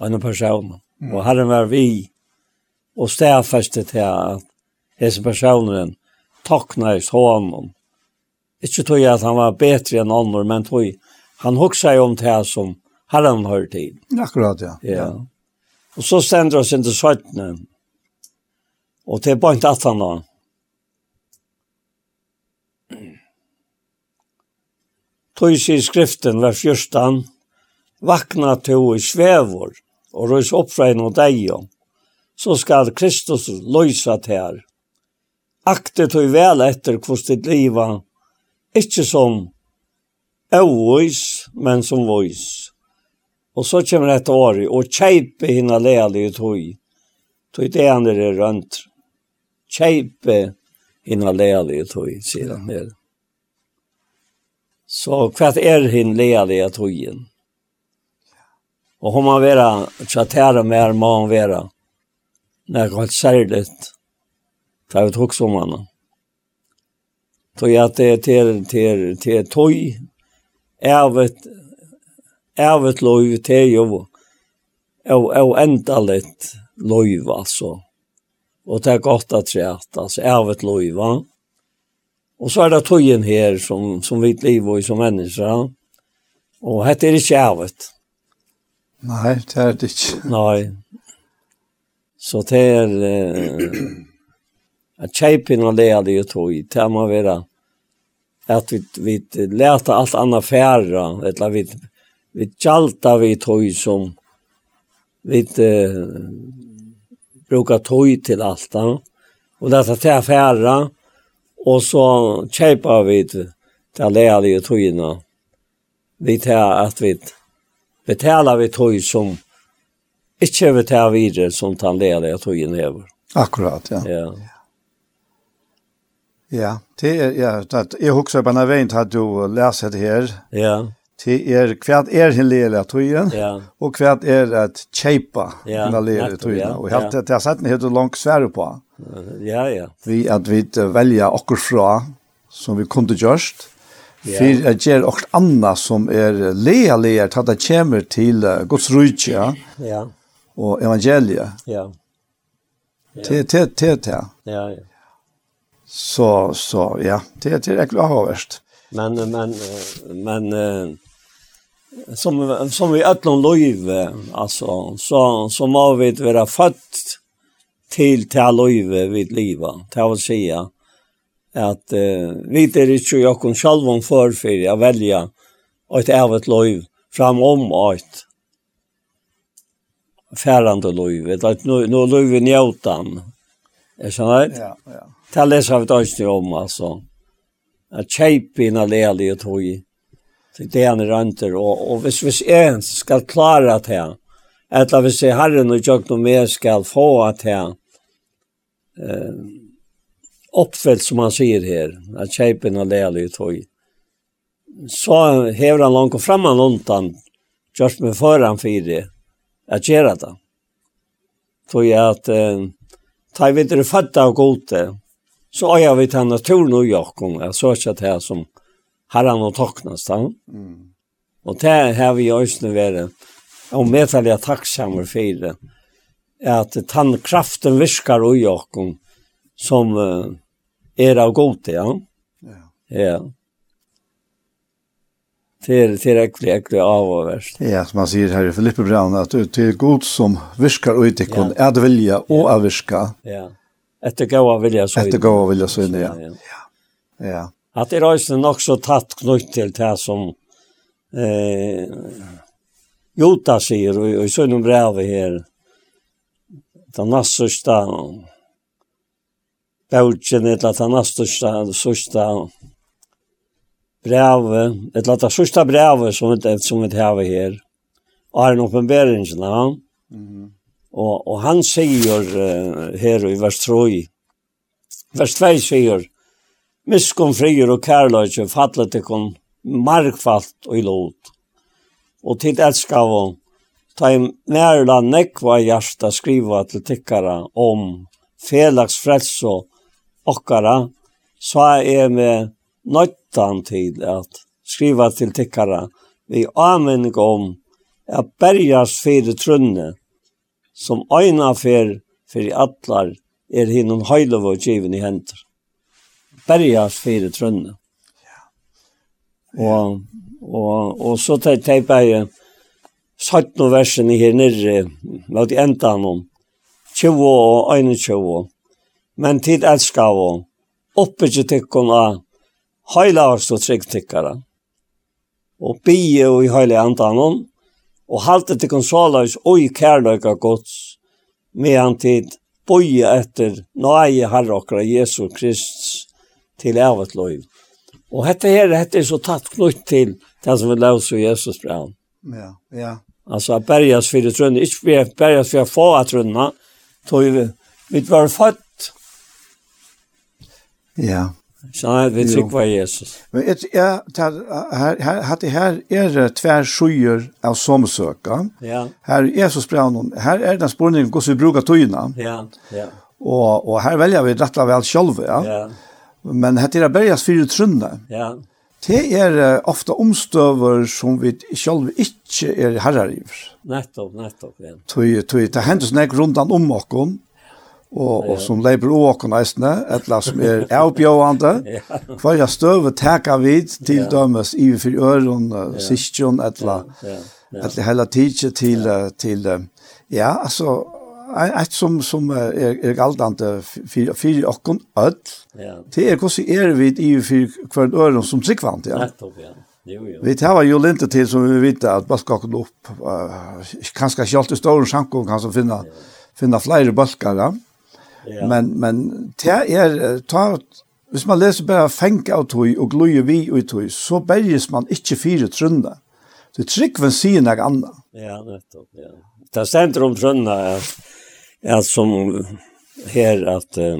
en person, mm. og herren var vi, og stedfeste til at hese personen takna oss honom. Ikke tog jeg at han var bedre enn andre, men tog han hoksa jo om det som herren hör til. Akkurat, ja. Ja. Og så stender oss inn til 17. Og til er 18 da. Tog sig i skriften vers 14, vakna to i svevor og røys oppfrein og deg, så skal Kristus løysa til her. Akte tog vel etter hvordan ditt liva, ikke som evois, men som vois. Og så kommer dette året, og kjeipe hinna leali i tog, tog det andre er rønt. Kjeipe hinna leali i tog, sier han her. Mm. Så kvart er hin i trojen. Och hon man vera tjatera mer man vera. När er särligt. Ta ut hooks om man. Så jag det til, til, til tog, ärvet ärvet lov til jo, og, og enda litt lov altså. Och det er gott at se att alltså lov va. Och så är det tojen här som, som vi lever i som människa. Och dette är ikke ärvet. Nej, det är det inte. Nej. Så det är... Eh, att tjejpinna leder ju tog. Det är man vera att vi, vi läta allt annat færre. Eller vi, vi tjalta vi tog som vi eh, brukar tog till allt. Och läta det färra. Og så kjeipa vi til det lealige togene. Vi tar at vi betalar vi tog som ikke vi tar videre som den lealige togene hever. Akkurat, ja. Ja. Ja, det er, ja, det, jeg husker på denne veien at du leser det her. Ja. Det er hva er den lille tøyen, ja. og hva er et kjeipa ja, den lille Ja. Og helt, ja. det har sett den helt langt svære på. Ja, ja. Vi at vi velja okkur fra som vi kunde gjørst, Ja. for at gjør okkur anna som er lea lea til at det kommer til uh, Guds rujtje ja? ja. og evangeliet. Ja. ja. Til, til, til, til. Ja, ja. Så, så, ja, det, det er ikke avhåverst. Men, men, men, som, som vi ötlom lojv, alltså, så, så må vi vara fött till till löjve vid liva. Det vill säga att eh, vi är inte jag kan själv om för för att välja ett ävet fram framom åt färande löjv. Det är nu, nu löjv i Är så här? Ja, ja. Det här läser vi det om alltså. Att tjejpina lärde och tog. Det er en rønter. Och, och hvis, hvis en ska klara det här Eller hvis jeg Herren og jeg noe mer skal få at her eh, oppfylt, som han sier her, at kjeipen og leale i tog. Så hever han langt og fram han undan, just med foran fire, at gjøre det. Tog jeg at eh, ta vi det fatta av gode, så har jeg vidt han naturen og Jøgn, jeg så ikke det som Herren og toknast da. Mm. Og det har vi også øyne vært og medelig takksammer for det, at den kraften viskar og okkom, som uh, er av god, ja. Ja. ja. Det er, det er ekkert, ekkert av og verst. Ja, som han sier her i Filippe Brown, at det er god som viskar ut i kun, er det vilja og att viska. Ja. Efter gåa vilja så. etter gå gåa vilja så, inn, ja. Ja. ja. At det er også nok så tatt knytt til det som eh, Jota sier, og i sønnen brevet her, den næst sørste, bøtjen, eller den næst sørste, brevet, eller det sørste brevet som vi, som vi har her, og er en oppenberingen ja. ham. Og, og han sier uh, her i vers 3, vers 2 sier, Miskunn frier og kærløyde fattlet ikon markfalt og i lot og til elskar hon. Ta i nærla nekva hjärsta skriva til tikkara om felags frelse okkara, så er me nøytan til at skriva til tikkara vi anmenning om at berjas fyrir trunne som øyna fyr fyrir atlar er hinnom høylov og given i hendur. Berjas fyrir trunne. Og Og, og så teipa jeg satt noen versene her nere, med de enda noen, 20 og 21. Men tid elskar og oppe til tikkun av heila oss og trygg tikkara. Og bie og i heila andan hon, og halte til sålaus og i kærløyga gods, med medan tid boie etter nøye herre okra Jesu Krist til evet loiv. Og dette her, dette er så tatt knutt til det som vi løser i Jesus brann. Ja, ja. Altså, at berges for trønne, ikke berges for å få av trønne, tog vi, vi var født. Ja. Så nei, vi trygg var Jesus. Men et, ja, tar, her, her, her, her er det tvær skyer av somsøka. Ja. Her er Jesus brann, her er den spørningen hvordan vi bruker tøyene. Ja, ja. Og, og her velger vi rett og vel selv, ja. Ja Men hette er bergast fyrir trunne. Ja. Det er uh, ofta omstøver som vi selv ikke er herrer i. Nettopp, nettopp, ja. Tui, tui, det hendur sånn ek rundan om okkom, og, og som leiber og okkom eisne, etla som er avbjåande, ja. Hva er støve teka vid til ja. dømes i fyrir øren, uh, sistjon, etla, ja. Ja. Ja. etla hele tidsje til, ja. til, ja, altså, ett som som är er galdande för för och kon Ja. Det är kosi är vi i för kvart öron som sikvant ja. Nettopp ja. Jo jo. Vi tar ju lite till som vi vet att baskaken upp. Kanske inte alltid stor chans kan kanske finna finna fler baskar. Ja. Men men det är ta Hvis man leser bare fengt av tog og gløye vi ut tog, så berges man ikke fire trønne. Det trykker man sier noe annet. Ja, nettopp, ja. Det stender om trønne, ja att som här att uh,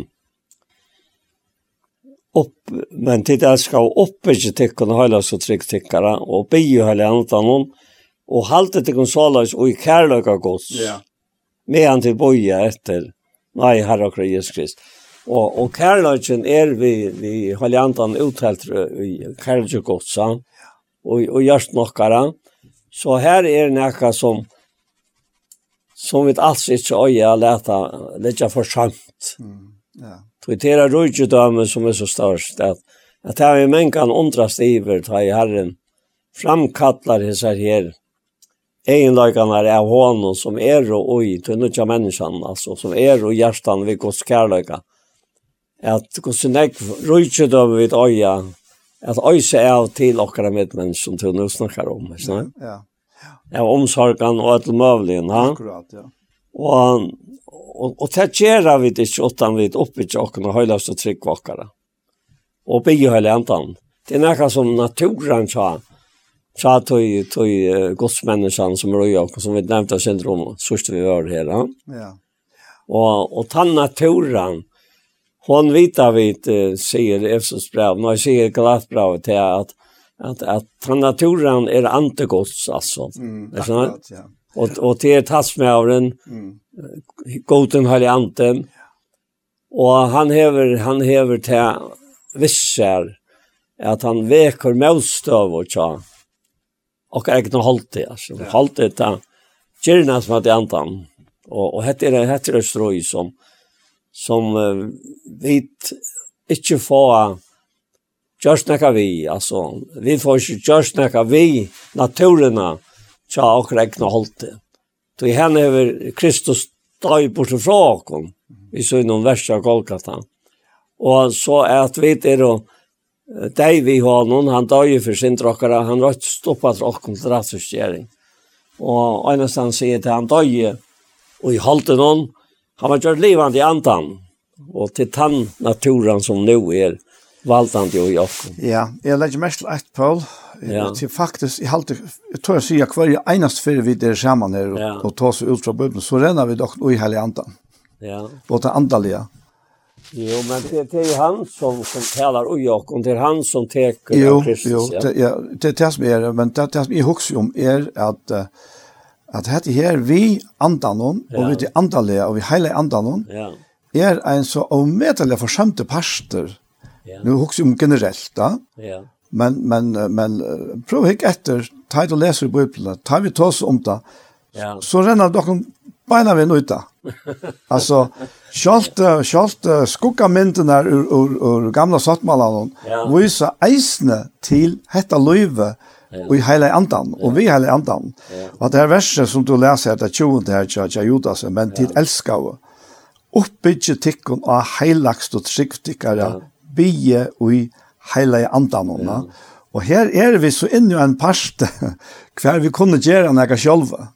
upp men det ska upp inte tycka och hålla så trygg tyckare och be ju hålla antan hon och halta till konsolas och i kärleka gods. Ja. Med han till boja efter. Nej, herre och Jesus Krist. Och och kärleken är vi vi håller antan uthält i kärleka gods. Ja. Och och just några. Så här är näka som som vi alls ikke øye leta, lete for sant. Mm, ja. Det er rødgjødømme som er så størst, at, at det er menn kan undrast iver, ta i Herren, framkallar hese her, egenlagene av hånden som er og oi, til nødja menneskene, altså, som er og hjertan ved Guds kærløyga. At Guds nek rødgjødømme vid øye, at øye seg av til okkara medmenn som til nå snakkar om, ikke sant? Ja, ja av omsorgen og alt mulig. Akkurat, ja. Og, og, og det gjør vi det ikke utan vi oppe oppbygger åkken og høyler og trygg åkere. Og bygge høyler enten. Det er noe som naturen sa, sa til, til uh, godsmenneskene som røy åkken, som vi nevnte syndrom, sørste vi var her. Ja. Og, og den naturen, hon vita vid, uh, sier Efsos brev, når jeg sier Galatbravet til at att att naturen är antegods alltså. Mm, akkurat, ja. Och och det är tasmauren. Mm. Goden har anten. Och han häver han häver till visser att han veker motstånd och så. Och egna hållt det alltså. Ja. Hållt det til Gärna som hadde antan. Och och hette det hette det strøy som som uh, vi ikke får just nekka vi, altså, vi får ikke just nekka vi naturena tja og regna holdte. Så henne hever Kristus døy bort fra okkom, vi så innom versa Golgata. Og så er at vi er og deg vi har noen, han døy for sin drokkara, han rødt stoppa drokkom til rattsustgjering. Og einastan sier til han døy, og i holdte noen, han var gjort livande i andan, og til tann naturen som nu er, valdande i åkken. Ja, jeg legger mest til ett, Paul. Ja. Til faktisk, jeg, halte, jeg tror jeg sier hver eneste før vi er sammen her og, ja. og tar oss ut fra bøyden, så renner vi dere i hele andan. Ja. Og til andalige. Jo, men det, det er han som, som talar ui åkken, det er han som teker jo, av Kristus. Jo, ja. det, ja, det er det som er, men det, det som jeg husker om er at uh, at hette her vi andanon, ja. og vi til andalige, og vi hele andan ja. er en så avmetelig forsømte parster, Ja. Nu hugsa om generellt da. Ja. Men men men prov hik efter tid och i Bibelen, ta vi tas om det. Ja. Så renner dere beina vi ut da. Alltså skalt skalt skugga mynden ur, ur, ur gamla sattmalan. Ja. viser eisne til hetta løyve, Og i hele andan og vi hela andan. Ja. Och det her verset som du leser här det 20 her, tja, tja, Judas men til elskave, uppbyggje tikkun av heilagst og tryggtikkare ja bie og i heilige andan ja. Og her er vi så inne i en parst hver vi kunne gjøre noe sjølve.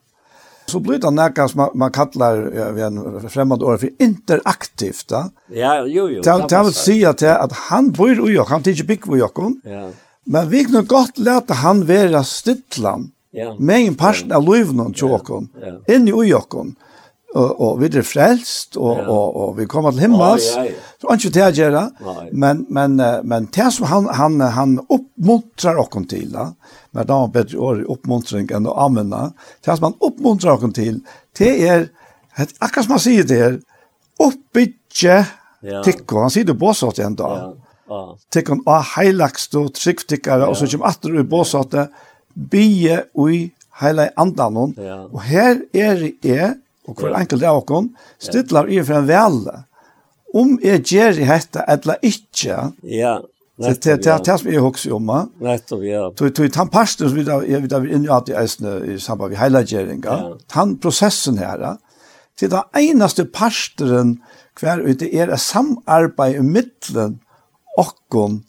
Så blir det noe som man, man kallar ja, ved en fremmed år for interaktivt. Da. Ja, jo, jo. Det, det vil si at, at han bor i oss, han tidser bygg i oss. Ja. Men vi kunne godt lete han være stittland. Ja. Med en parst av løyvnen til oss. Ja. inn i oss og, og vi er frelst, og, ja. og, og, vi kommer til himmels. Ja, ja, ja. Så ikke det jeg gjør, men, men, men det som han, han, han oppmuntrer oss til, da, men da er bedre år i oppmuntring enn å anvende, det som han oppmuntrer oss til, det er, akkurat som han sier det her, oppbygge ja. tikko, han sier det båsått igjen da, ja. Ja. tikkon av heilagst og tryggtikkare, ja. og så kommer atter i båsåttet, bie ui heila i andan, ja. og her er det og hver enkelt av okkon, stidlar i for en vele. Om jeg gjør i hette, eller ikke, ja, nettopp, det, det, det, som jeg husker om, nettopp, ja. Tog, tog, den parsten som vi da, vi da vil inn i alt i eisene i samband med heilagjeringa, ja. den prosessen her, til den eneste parsteren hver ute er et samarbeid i middelen okkon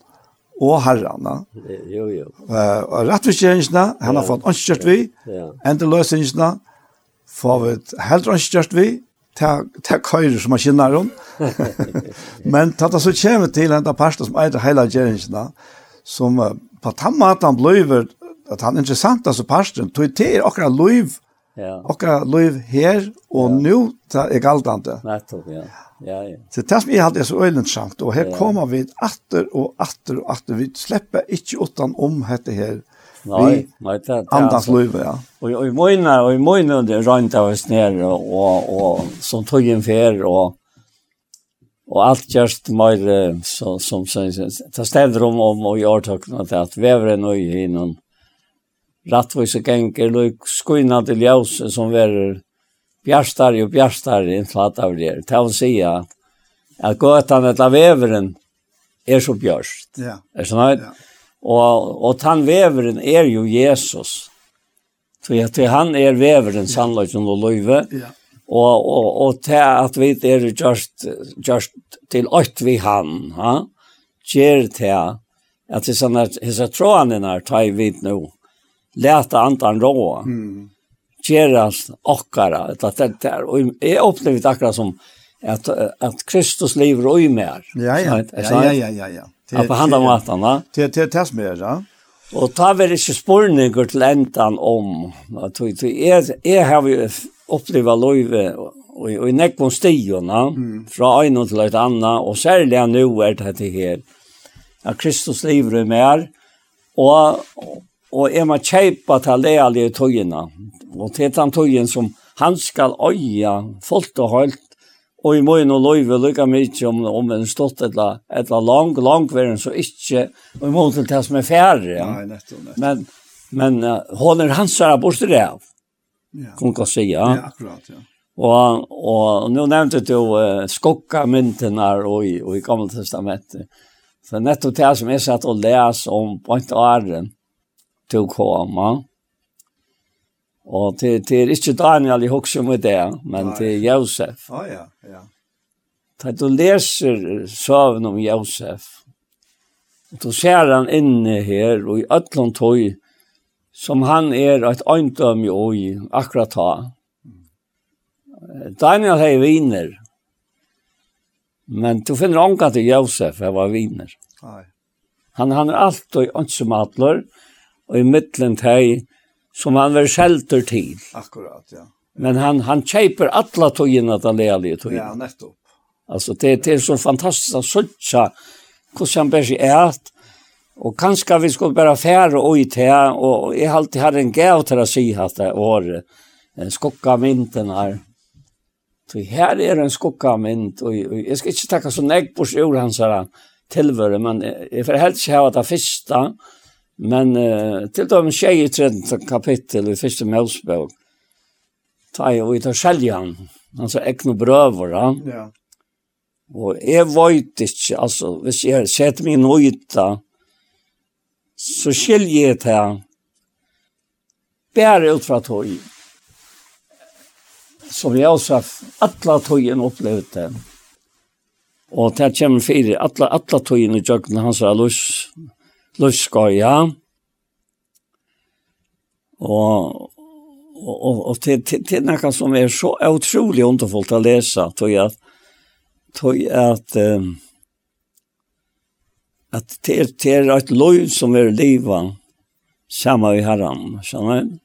og herrana. Jo, jo. Uh, og rettvisgjøringene, han har fått anskjørt vi, ja. endeløsingene, får vi helt ikke gjort vi, ta køyre som man kjenner om. Men tatt så kommer til en pastor som eier hele gjerningene, som på den måten blir at han er interessant, altså pastoren, tog til er akkurat liv, ja. akkurat liv her, og ja. nå er galtende. Nettopp, ja. Ja, ja. Så det som jeg hadde er så øylensamt, og her ja. kommer vi atter og atter og atter, vi slipper ikke utan om dette her, Nej, nei, det er andans liv ja. Og och i mojna og i mojna under røynt av oss ner og, og som tog en fer, og, og alt gjørst mer så som sier, ta steder om om och jag at något att vävre i noen rattvise gänger og skoina til ljøs som ver bjärstar og bjärstar i flat av det. Ta och at, at gatan att veveren er så bjørst. Ja. Er sånn at? Ja. Og, og tann veveren er jo Jesus. Så at han er veveren sannløysen og løyve. Ja. Og, og, og til at vi er just, just til åkt vi han, ha? gjør til at det sånne hese trådene er tar vi nå. Læte antan råa. Mm. Gjerast okkara. Det, det, det, og jeg opplevde akkurat som at, at Kristus lever og i mer. Ja, ja, ja, ja, ja, ja. ja. Ja, på handa matan, va? Til til som med, ja. Og ta vel ikke spurninger til endan om. Jeg, jeg, jeg har jo opplevd løyve og, og i nekvån stiona, mm. fra en til et annet, og særlig nå er det dette her. At Kristus lever i mer, og, og er man kjeipa til lealige tøyene. Og til den tøyen som han skal øye fullt og høyt Og i morgen og løyve lykka mykje om, om en stått etla, etla lang, lang verden, så ikke, og i morgen til det som er færre. Ja. Nei, nettopp, nettopp. Men, men uh, håller hans här borste det av. Ja. kan man säga. Ja, akkurat, ja. Og, og nå nevnte du uh, skokka myntene og, i, og i Gamle Testamentet. Så nettopp det som jeg satt og les om på en åren til å komme, Og till det ikke Daniel i hokse med det, men Nei. det Josef. Å ja, ja. Da du leser søvn om Josef, og du ser han inne her, og i øtlån tog, som han er et øyndøm i øy, akkurat ta. Daniel har viner, men du finner ångan til Josef, jeg var viner. Nei. Han, han er alltid øndsemattler, og i middelen til som han var skjelter til. Akkurat, ja. Men han han köper alla togene til lärliga togene. Ja, nettopp. Alltså det det är så fantastiskt att söka hur han bär sig ärst. Och kanske vi skulle bara färre och i te och jag har alltid har en gav till att säga att det var en skocka vintern här. Så här är en skocka mynt. och jag ska inte tacka så nägg på sig ur hans här tillvöre men jag får helst ha det första. Men uh, til dem de i tredje kapittel i første Melsbøk, ta jeg ut av skjeljan, altså ekne brøver, han. Ja. Og jeg vet ikke, altså, hvis jeg setter min nøyta, så skiljer jeg til bare ut fra tog. Som jeg også har alle togene opplevd det. Og det kommer fire, alle, alle togene i jøkken hans er løs. Ja Løskøya. Og, og, og, og til, til, til noe som er så utrolig underfullt å lese, tror jeg at, tror jeg at, um, at det er, det er et løy som er livet, sammen i herren, skjønner du?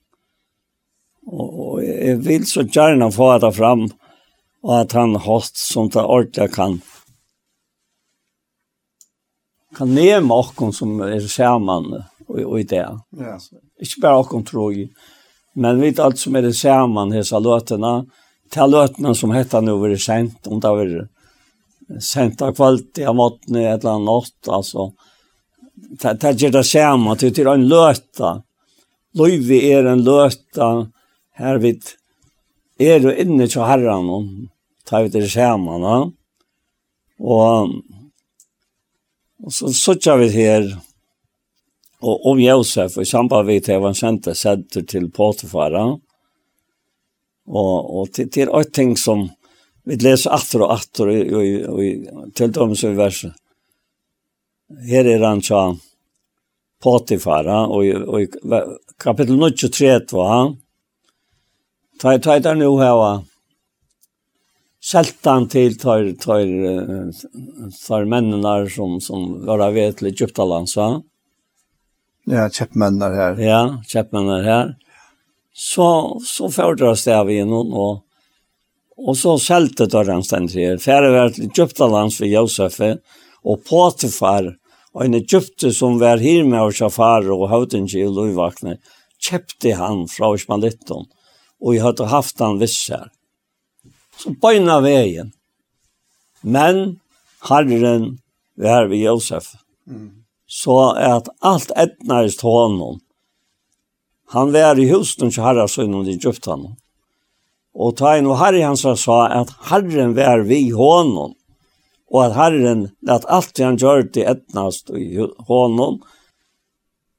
Og, og jeg vil så gjerne få det fram, og at han hatt som det ordentlig kan kan nema okkon som er saman og, og i det. Ja. Ikke bare okkon troi, men vi alt som er saman hesa løtena, til løtena som hetta nu er sent, om det er sent av kvalitet av måten i et eller annet nått, altså, det er det samme, det er en løta. Løyvi er en løta, her vidt, er du inne til herren, tar vi det saman, ja. Og Og så suttar vi her, og om Josef, og i samband vi til han kjente sætter til Potifara, og, og til, til et ting som vi leser atter og atter, og, og, og, til dømes i verset. Her er han tja Potifara, og, og i kapitel 23 var Ta i tøyder nu hava Seltan till tar tar tar männen som som var av vet lite Egyptaland så. Ja, köpmän där här. Ja, köpmän där här. Så så fördras det av igen och och så sälte då den ständigt här. Färre var till Egyptaland för Josef och Potifar och en Egypte som var här med och Shafar och Hautenji och Lovakne köpte han från Ismaelitton och jeg hade haft han vissar. Så bøyna veien. Men herren var ved Josef. Mm. Så at alt etnarist honom. Han var i husen til herra sønnen i Egyptan. Og ta inn og herre hans sa at herren var vi honom. Og at herren, at alt han gjør til etnast i honom,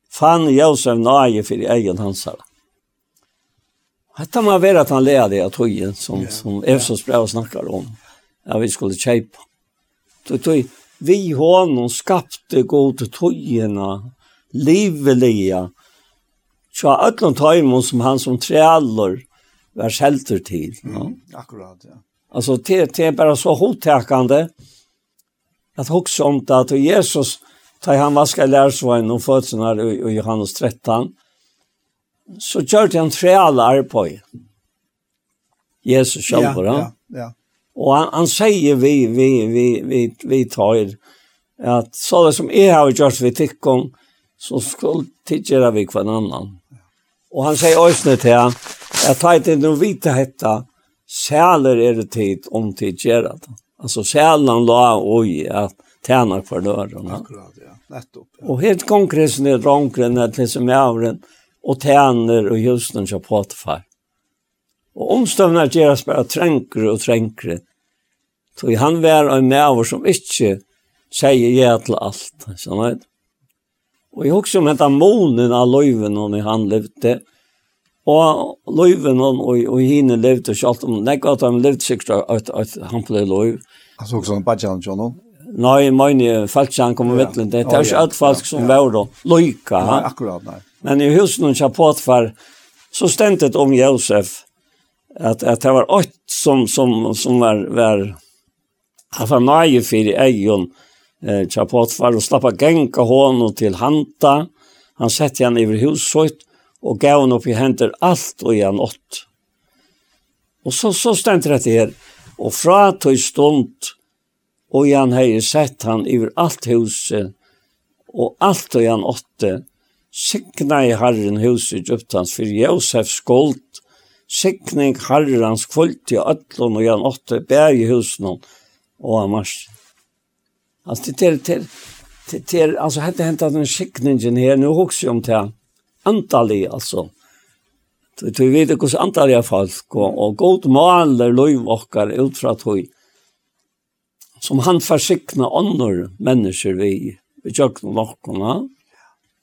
fann Josef nage for egen hans herre. Hetta må vera at han lærde av tøyen som, yeah, som Efsos brev snakkar om, Ja, vi skulle kjeipa. Tøy, tøy, vi honom skapte gode tøyena, livelige, Så öllum tøymon som han som trælor var skelter til. Ja. Mm, akkurat, ja. Altså, det, det er bare så hotekande at hoksa om det at Jesus, da han vaskar lærsvein om fødsene i Johannes 13, så gjør det en trealar på Jesus selv, ja, ja, ja. Og han, han sier vi, vi, vi, vi, vi tar at så det som jeg har gjort vi tikkum, så skulle tidsgjøre vi hver annan. Og han sier også til han, jeg tar ikke noe vite hette, sæler er det tid om tidsgjøre det. Altså sælen la oi at tjener for døren. Akkurat, ja. Nettopp. Ja. Og helt konkret er det rongren, det er liksom jeg har og tæner og husen til Potifar. Og omstøvner oss bare trengre og trengre. Så han var en maver som ikke sier ja til alt. Sånn. Og jeg husker om hette månen av løyven når han levde. Og løyven og, og, og henne levde ikke alt. Nei, at han levde sikkert at, at han ble løyv. Han så også en badjan, John? Nei, mine falsk kommer kom ja. vittlen. Det er ikke alt falsk som var da. Løyka. Nei, akkurat, nei. Men i husen hon kör på så ständigt om Josef att att det var åt som som som var var han var nöje i egen eh kör på og slapp av genka hånden och till hanta. Han sette han över huset och gav hon opp i händer allt och igen åt. Och så så ständer det her, og fra tog stund och han har sett han över allt huset och allt og igjen åtte Sikna i Herren hus i Egyptans for Josef skuld. Sikning Herrens kvult i ötlun og jan åtte bæg i husen og av mars. Altså, det er, det det är alltså hade hänt att en sikningen här nu också om det antali alltså. Du du vet hur så antali är folk och god maler lov och ut från tog som han försikna andra människor vi vi jökna nokkorna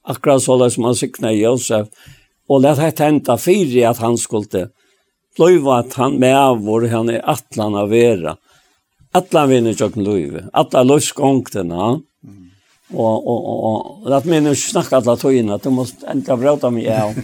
akkurat så som han sikna Josef, og lät det hända fyra att han skulle blöva att han med vår han är atlan av vera. Atlan vinner jag kan löva. Alla lösgångterna. Mm. Och och och att men nu snackar alla tojna att de måste ändra bråta mig av.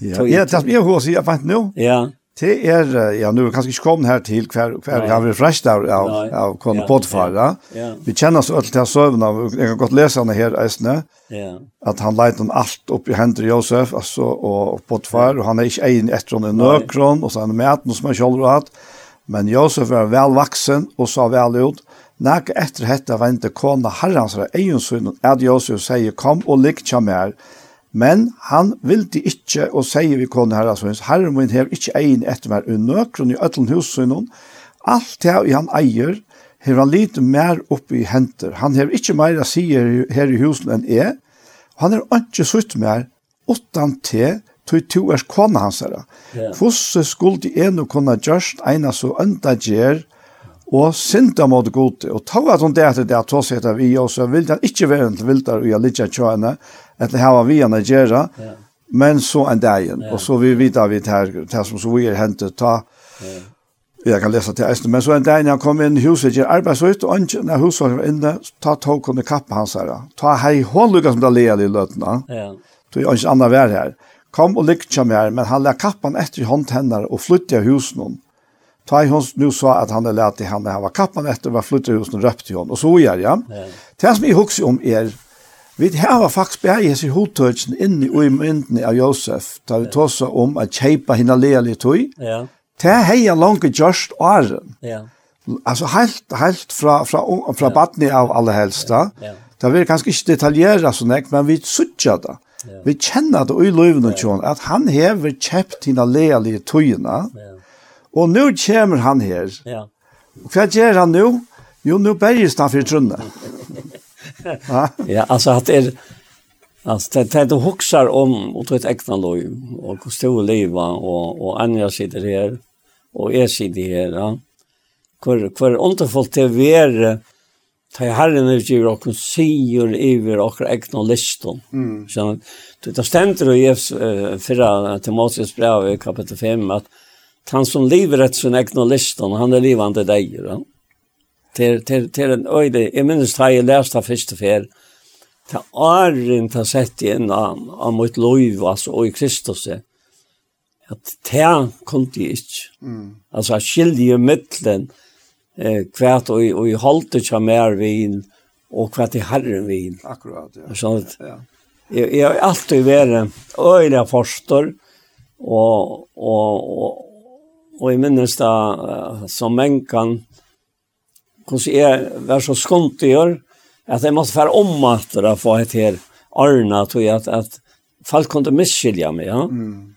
Ja, ja, det är ju hur sig jag fant nu. Ja. Det er, ja, nå er kanskje ikke kommet her til hver, hver jeg vil freste av, av, av Kone ja, ja. ja. Vi kjenner oss ødelt til søvn av, jeg har godt lese henne her, Eisne, ja. at han leit han alt opp i hender Josef, altså, og, og Potifar, og han er ikke egen etter henne nøkron, og så er han med noe som han kjølver hatt, men Josef var vel vaksen, og så vel ut, efter etter hetta vente kona herrans egen synen, at Josef sier, kom og lik kjammer, Men han vildi ikkje, og sier vi kone herra svins, herre min hev ikkje egin etter meg unnøkron i ötlen husunnen, alt det i han eier, hev han lite mer opp i henter. Han hev ikkje meira sier her i husen enn jeg, og han er ikkje sutt mer, utan te, tog to er kone hans herra. Yeah. Fosse skulle en og kone gjørst, eina så enda gjer, og synda mot gode, og tog at hun det etter det at hos etter vi, og så vil han ikkje være en til viltar og jeg litt kjøyne, eller hava vi an att. Ja. Men så en dag igen. Ja. Och så vi vet vi det här, det som så vi har hänt ta. Ja. Jag kan läsa till Esten, men så en dag när jag kom in i huset, jag så ut och när huset var inne, ta tog kunde kappa hans här. Ta hej Lucas som det leal i lötna. Ja. Så jag inte annan vär här. Kom och lyckte mig men han lade kappan efter i håndtänder och flyttade husen hon. Ta i hon nu sa att han hade lärt i henne, han var kappan efter var flytta husen och till hon. Och så gör. Ja. Det som jag huxar om er, Vi har faktisk bare hans i hodtøysen inni og i myndene av Josef, da vi tåsa om at kjeipa hinna lealig tøy. Ja. Det er heia langt gjørst åren. Ja. Altså helt, helt fra, fra, fra badni av alle helsta. Ja. Det vil kanskje ikke detaljera sånn ek, men vi sutja det. Ja. Vi kjenner det i løyvene tjån, at han hever kjøpt hinna lealige tøyene, ja. og nå kommer han her. Ja. Hva gjør han nå? Jo, nå berges han for trunnet ja, alltså att det Alltså det det du huxar om och ett äkta loj och hur stor leva och och andra sitter här och är sitter här. Ja. Kvar kvar underfullt det ver ta herren ut ju och syr över och äkta listan. Mm. Så det ständer ständer i förra Timoteus brev kapitel 5 att han som lever ett sin äkta listan han är levande dig. Ja til, til, til en øyde. Jeg minnes da jeg leste det første fer, ta åren ta sette inn av, av mitt liv, altså, og i Kristus, at det kunne jeg ikke. Mm. Altså, skilde i midtelen, eh, hvert og, og i holdt ikke mer vin, og hvert i herren vin. Akkurat, ja. Sånn at, ja. Jeg, jeg har alltid vært øyne forstår, og, og, og, og jeg minnes da, som en kan, hvordan jeg var så skumt i år, at jeg måtte være ommater av hva jeg her Arna, tror jeg, at, at folk kunne misskilja meg, ja. Mm.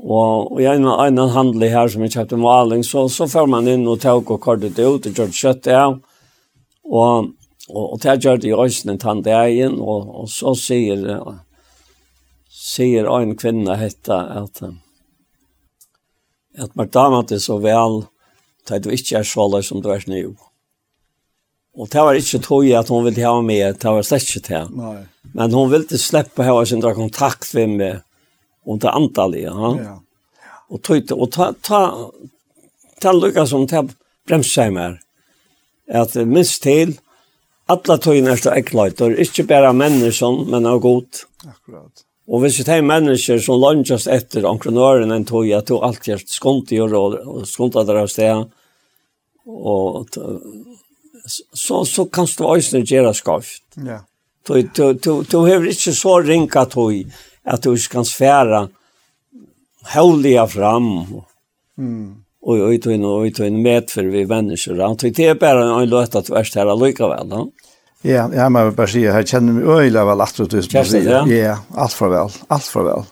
Og, og jeg har en handel her som jeg kjøpte maling, så, så får man inn og tog og kortet det ut, og gjør kjøtt det av. Og, og, og det gjør det i øyne tann det inn, og, og så sier, sier en kvinne hette at, at man damer så vel, at du ikke er så løs som du er nå. Mm Og det var ikke tog at hun ville ha med, det var slett ikke det. Nei. Men hun ville slippe släppa henne sin kontakt med meg, och det antalet. Ja. ja. Og tog og ta, ta, ta lykke som til bremse seg mer. At minst til, alle tøyene er ekkløyt, og ikke bare mennesker, men er godt. Akkurat. Og hvis det er mennesker som lønnes etter entreprenøren en tog, at du alltid er skundt i å råde, og skundt det er sted, og så så kan du också göra skaft. Ja. Du du du du har inte så ringa tøy att du kan sfära heldiga fram. Mm. Och och då in och då in med för vi vänner så tog det bara en låt att värst här lika väl. Ja, ja, men bara säga här känner mig öjla väl att du ska Ja, allt för väl, allt för väl.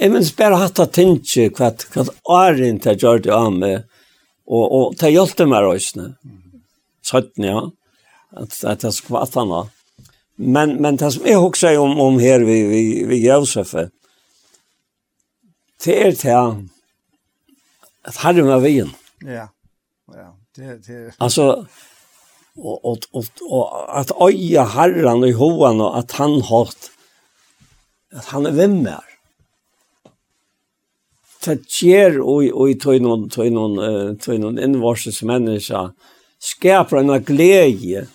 Jag minns bara hatt att tänka kvart kvart är inte jag det av mig. Och och ta hjälpte mig rösna. Mm 17, ja. Att, att jag skulle vara Men, men det som jag också om, om här vid, vid, vid Josef, det är det att harren med vien. Ja, ja. Det, det... Alltså, och, och, och, och att öja harran i hoan och att han har att han är vimmer. Det ger och i tog någon, tog någon, tog någon invarses människa skapar en glädje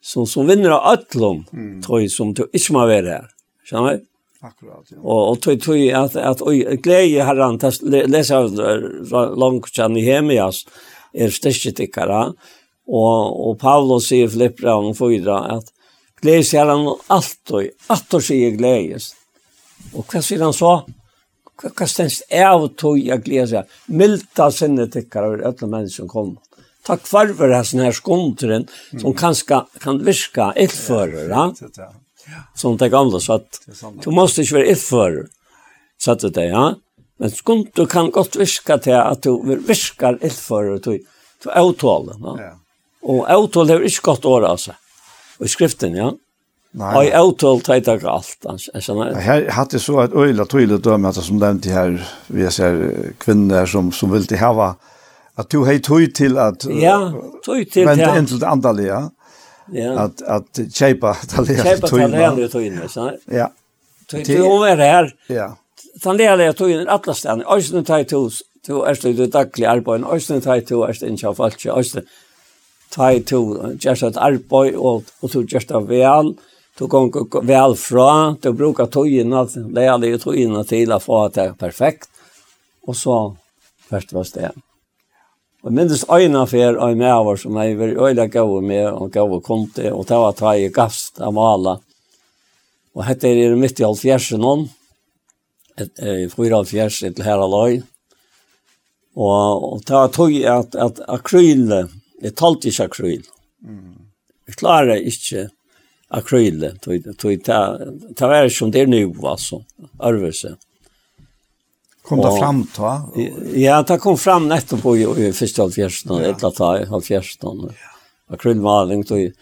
som som vinner av öllum mm. tog som du ikke må være her. Skjønner du? Akkurat. Ja. Og, og tog tog at, att oj glädje har han läsa langt kjenn i hemias er stitchet tikkere, og, og Paulus sier Filippra om fyra at glede herren han allt och allt och sig glädjes. Och vad han så? hva stendst av tog jeg gleder seg. Milta sinne tykkar over alle mennesker som kommer. Takk for for hessen her skonteren som kanskje kan virke illfører, ja? Som det gamle, så at du måste ikke være illfører, så at det, ja? Men skonter kan godt virka til at du virkar illfører, du avtale, ja? Og avtale er ikke godt året, altså. Og i skriften, ja? Nej. Jag åtal tajta allt alltså. Jag här hadde så et øyla tydligt döme at som til her vi ser kvinner som som vil til hava at du heit tøy til at... Ja, tog till men det til det andaliga. Ja. At, at kjeipa talia tog. Chepa talia tog in så. Ja. Tog till över här. Ja. Talia tog in alla ställen. Ösnen tajtos. Du är så det dagliga arbetet. Ösnen tajtos är inte jag fallt. Ösnen tajtos. Just att arbete och och så just av väl. Du går väl fra, du brukar tøyene, lærer deg tøyene til å få det perfekt, og så først var det. Og minnes øyne for øyne med over som jeg var øyne gav med, og gav til, og det var ta i gavst av Mala. Og hette er det midt i halvfjersen nå, i fyra halvfjersen til her aløy. Og, og det var tog at, at akryl, jeg talte ikke akryl. Jeg klarer ikke akryl tog ta ta vara som det er nu altså. arvelse kom det fram ta ja det kom fram nettopp i, i første första halvfjärsten ett la ta halvfjärsten akrylmaling tog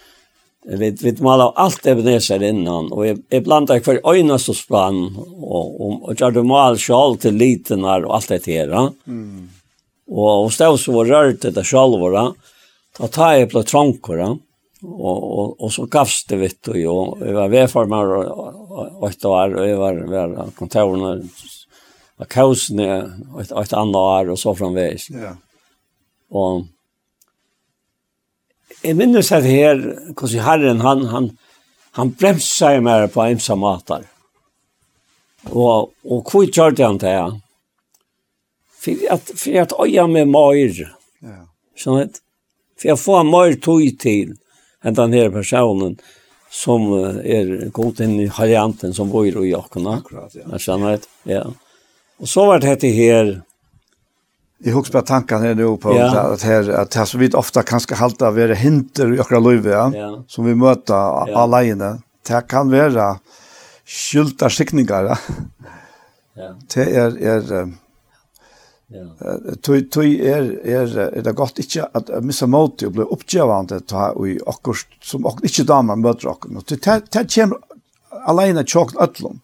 vi vi målar allt Ebenezer innan och jag blandar för öjnas och spann og gjør jag mal själv til liten her, og alt det här. Mm. og, Och och stod så rört det da tar jeg på trångkora og og og så gavs det vet du och jeg var värformar og åtta år og jeg var var kontorna var kausen ett et annet år og så framveis Ja. og jeg minnes at her hvordan Herren han han han bremsade mig på ensamma matar. og og hvor gjorde han det? for at for at øya med mer. Ja. sånn at for att få mer tog til enn den her personen som er god inn i harianten som bor i jakkene. Akkurat, ja. Jeg det, ja. Og så var det her, Jeg husker bare tankene her nå på ja. at, her, at her som vi ofte kanskje halte av være hinter i akkurat løyve, ja, ja. som vi møter ja. alene, det kan være skyldt av skikninger. Ja. Det er, er Tui tui er er er det godt ikkje at missa mot og blir oppgevande ta i akkurst som ok ikkje damer møter ok. Og tui ta kjem alene chokt atlum.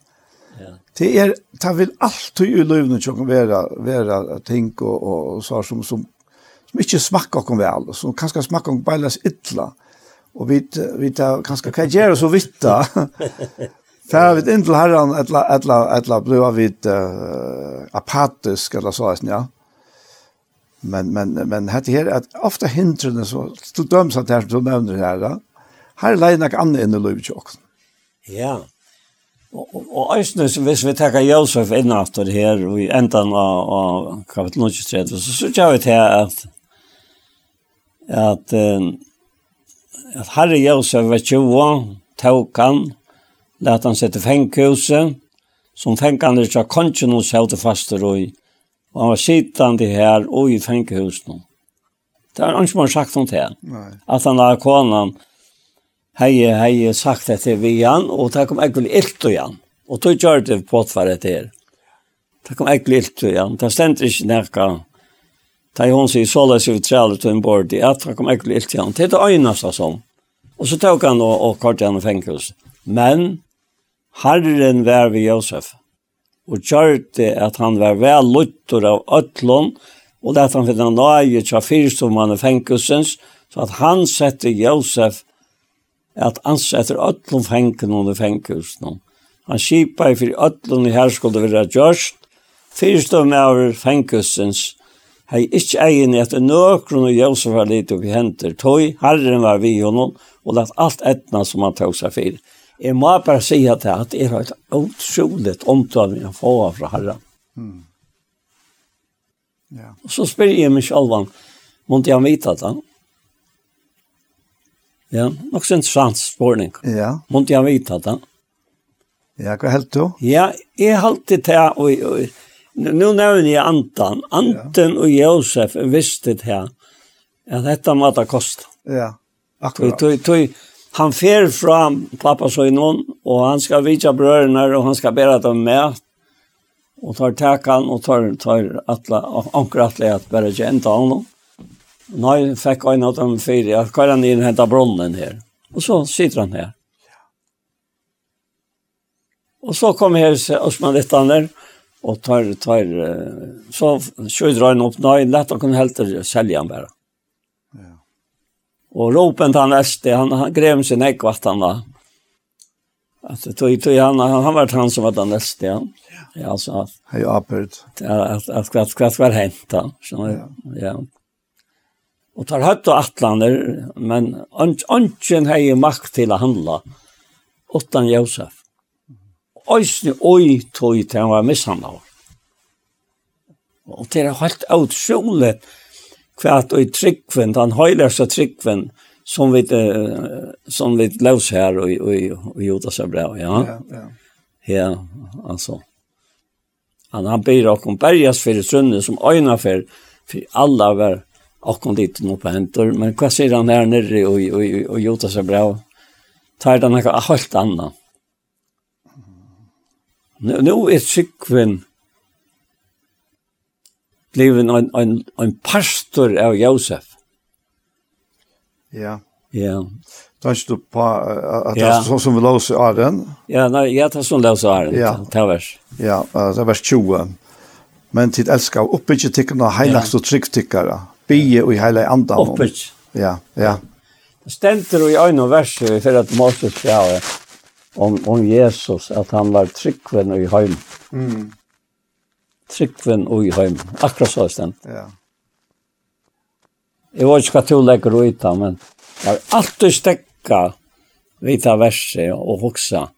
Ja. Det er ta vil alt i løvne chokt vera vera ting og og så som som som ikkje smakkar kom vel og som kanskje smakkar kom beilas illa. Og vit vit kanskje kan gjera så vitta. Fær vi inn til herren, etla etla etla blua vit uh, apatisk eller så ja. Men men men hette her at ofte hindrene så til døms at her som nevner her da. Her er leina ikke anne inn i løyvjokk. Ja. Og, og, og æsne, hvis vi takkar Josef innatter her og i endan av, av kapitel 23, så sykja vi til at at, at, at herre Josef var 20, tåk han, Læt han seg til fenghuset, som fengene ikke har kongen hos hevde faster og i. Og han var sittande her og i fenghuset. Det har ikke man sagt om det. Nei. At han har konan, hei, hei, sagt det til vi han, og det kom ekkert ilt og han. Og tog gjør det påtvaret til. Det kom ekkert ilt og han. Det stendte ikke nekka. Da hun sier så løs i trelle til en bord, at det kom ekkert ilt og han. Det er det øyneste som. Og så tok han og, og kort igjen i fenghuset. Men Herren var ved Josef, og gjørte at han var vel luttur av øtlån, og det han finner nøye tja fyrstommene fengelsens, så at han setter Josef at ansetter øtlån fengen under fengelsen. Han kipar for øtlån i her skulle være gjørst, fyrstommene av fengelsens, hei ikkje egin etter nøkron og Josef har litt oppi henter, tog herren var vi honom, og lett alt etna som han tog seg fyrir. Jeg må bare si at det er et utroligt omtale jeg får fra herren. Mm. Ja. Og så spør jeg meg selv om, måtte jeg vite det? Ja, nok så interessant spørning. Ja. Måtte jeg vite det? Ja, hva helt du? Ja, jeg halte det og, og nu nevner jeg Anton. Anton ja. og Josef visste det her, at dette måtte koste. Ja, akkurat. Tøy, tøy, tøy, han fer fram pappa så innan och han ska vitja bröderna och han ska bära dem med och tar täckan och tar tar alla ankra alla att bära gent honom. Nej, fick en av dem fyra. Jag kallar han in hämta bronnen här. Och så sitter han här. Och så kommer här Osman Littander och tar tar så skjuter han upp nej lätt att kunna helt sälja han bara. Og ropen han äste, han, han grev sin ägg vart han var. At tog, tog, han, han, han var han som var den äste, ja. ja. altså. att, Hej, apert. at, at, at, at var hänt, ja. ja. Og tar högt og atlander, men ønsken har ju makt til å handla. Åttan Josef. Ösne, oi tog, han var misshandlad. Og det er helt otroligt kvært og i tryggven, den høylerste tryggven, som vi, uh, som vi løs her og, og, og Judas er bra, ja. Ja, ja. ja altså. Han, han byr okkom bergas fyrir sunne som øyna for, for alla var okkom dit nå på hentor, men hva sier han her nere og, og, og, og Judas er bra? Tar den noe helt annet. Nu, nu er tryggven, blev en, en, en pastor av Josef. Ja. Ja. Tänk du på att det är så som vi låser av den. Ja, nej, jag tar som låser Arden. Ja. Det vers. Ja, det vers 20. Men tid älskar uppbygge tickarna, heilagst och tryggt tickare. Bie och i heila andan. Uppbygge. Ja, ja. Ständer och i ögon och vers för att Moses sa om, om Jesus, att han var tryggven och i heim. Mm tryggven og i heim. Akkurat så stand. Ja. Jeg vet ikke hva til å legge ut av, men jeg har alltid stekka vita verset og hoksa.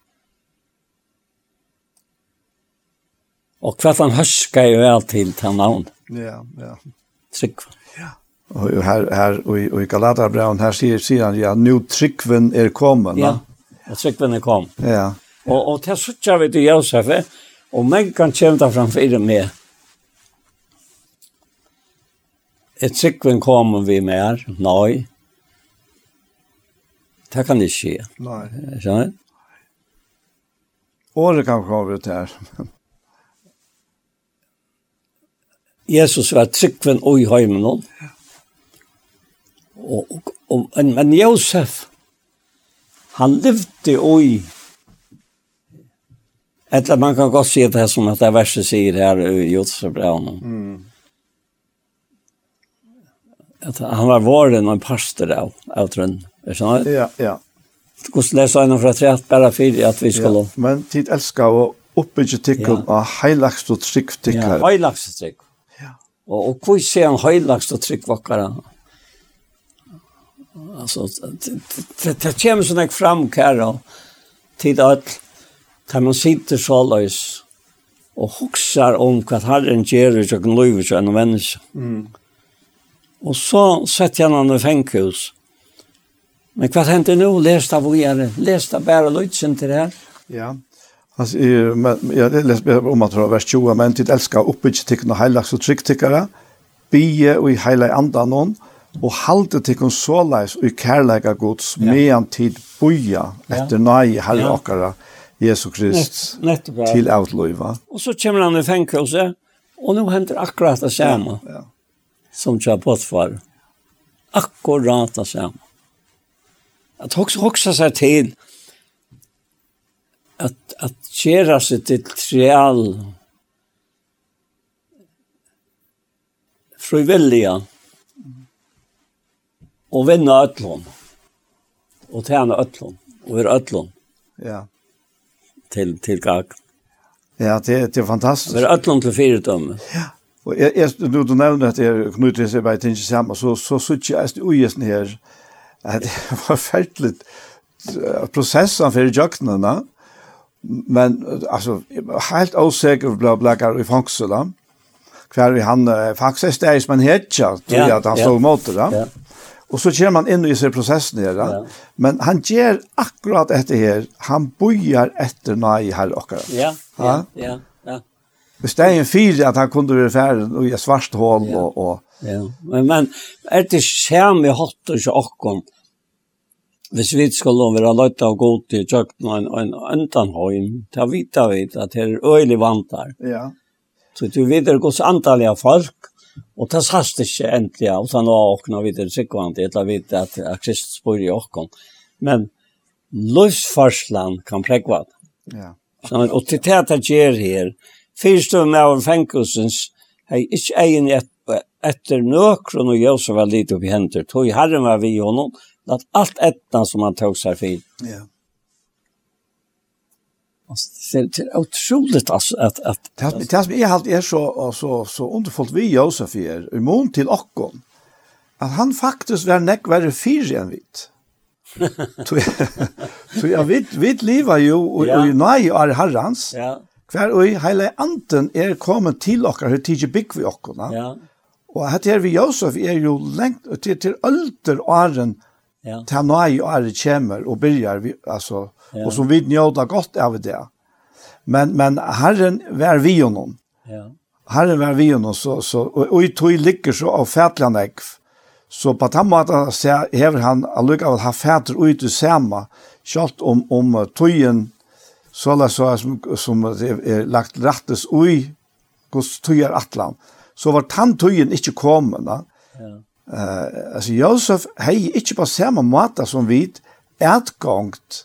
Og hva han høska jo vel til til navn. Ja, ja. Tryggven. Ja. Og her, her og i, og i Galaterbraun, her sier, sier han, ja, nu tryggven er kommet. Ja, ja tryggven er kommet. Ja. Og, og til suttja vi til Josef, Og men kan kjemta framfor meg. Et sikven kommer vi mer, nei. Det kan ikke skje. Nei. Skjønner? du? Året kan komme ut her. Jesus var tryggven og i heimen. Og, og, og, men Josef, han levde og i Eller man kan godt si det som at det verset sier her i Jotsbrevnen. Mm. At han var våren og en pastor av, av trønn. Er sånn? Ja, ja. Hvordan leser han fra tre bare fire at vi skal ja. Men tid elsker å oppbygge tikkene ja. av heilagst og trygg tikkere. Ja, heilagst og trygg. Ja. Og, og hvor ser han heilagst og trygg vakkere? Altså, det det det kommer sånn här fram här til tid Da man sitter så løs og huksar om hva herren gjør i kjøkken løyver til en menneske. Mm. Og så setter jeg han i fengkhus. Men hva hendte nå? Les det hvor jeg er. Les det bare løytsen til det her. Ja. Alltså, leser bare om at det var vers 20, men tid älska uppbyggd till och heilags og tryggtickare, bie og i heilag andan någon, og halde til kun såleis og i kærleika gods ja. medan tid boja etter nai herre okkara. Ja Jesu Krist Nett, til avløyva. Og så kommer han i fengelse, og nå henter akkurat det samme ja, ja. som kjær bortfar. Akkurat det samme. At hoksa, hoksa seg til at, at kjæra seg til trial frivilliga og vinna ötlån og tjäna ötlån og er ötlån. Ja til, til gag. Ja, det, det er fantastisk. Det er ætlom til fyrdom. Ja, og jeg, jeg, du, du nevner at jeg knyter seg bare til sammen, så, så sitter jeg i ugesen her, at det var færdelig prosessen for jøknene, men altså, helt åsikker ble blekker i fangselet, hver vi han faktisk det er som han heter, tror jeg at han ja. stod mot det. Ja. Och så kör man inn i sig processen där. Ja. Men han ger akkurat efter här. Han bojar efter nøy her och Ja, ja, ja. ja. Det er en fyr att han kunde være ferdig och i svart hål ja. och, och... Ja, men, men är det skärm i hotter så och Hvis vi skulle være løyt av god til kjøkken og en, en øntanhøym, da vet vi at det er øyelig vantar. Ja. Så du vet det er hos antallet folk, Og det sast ikke endelig av, utan det var åkna videre sikkvant, jeg tar vidt at Kristus bor i åkken. Men løsfarslan kan prekva det. Ja. Så, og til det at gjør her, fyrstøvn av fengelsens, hei ikke egen et, etter nøkron og Josef var lite oppi hender, tog herren var vi honom, at alt etna som han tog seg fyr. Ja. Alltså det är otroligt alltså att att det det som är halt är så så så underfullt vi Josef är i mån till Akkon att han faktiskt var näck var fyra än vitt. Så jag vet vet lever ju och och nej är herrans. Ja. Kvar och hela anten är kommen till och hur tidigt big vi och Ja. Och att här vi Josef är ju längt till till alter åren. Ja. Tanai är kommer och börjar vi alltså ja. og som vi njóta godt av det. Men, men Herren var vi honom. Ja. Herren var vi honom, så, så, og, og i tog ligger så av fætlande ekv. Så på den måten så hever han allukka av ha fæter ut i sama, kjalt om, om tøyen, så la så som, som er, er lagt rattes ui, gos tøyer atlan. Så var tann tøyen ikke kommet, da. Ja. Uh, altså, Josef hei ikke på samme måte som vi, etgångt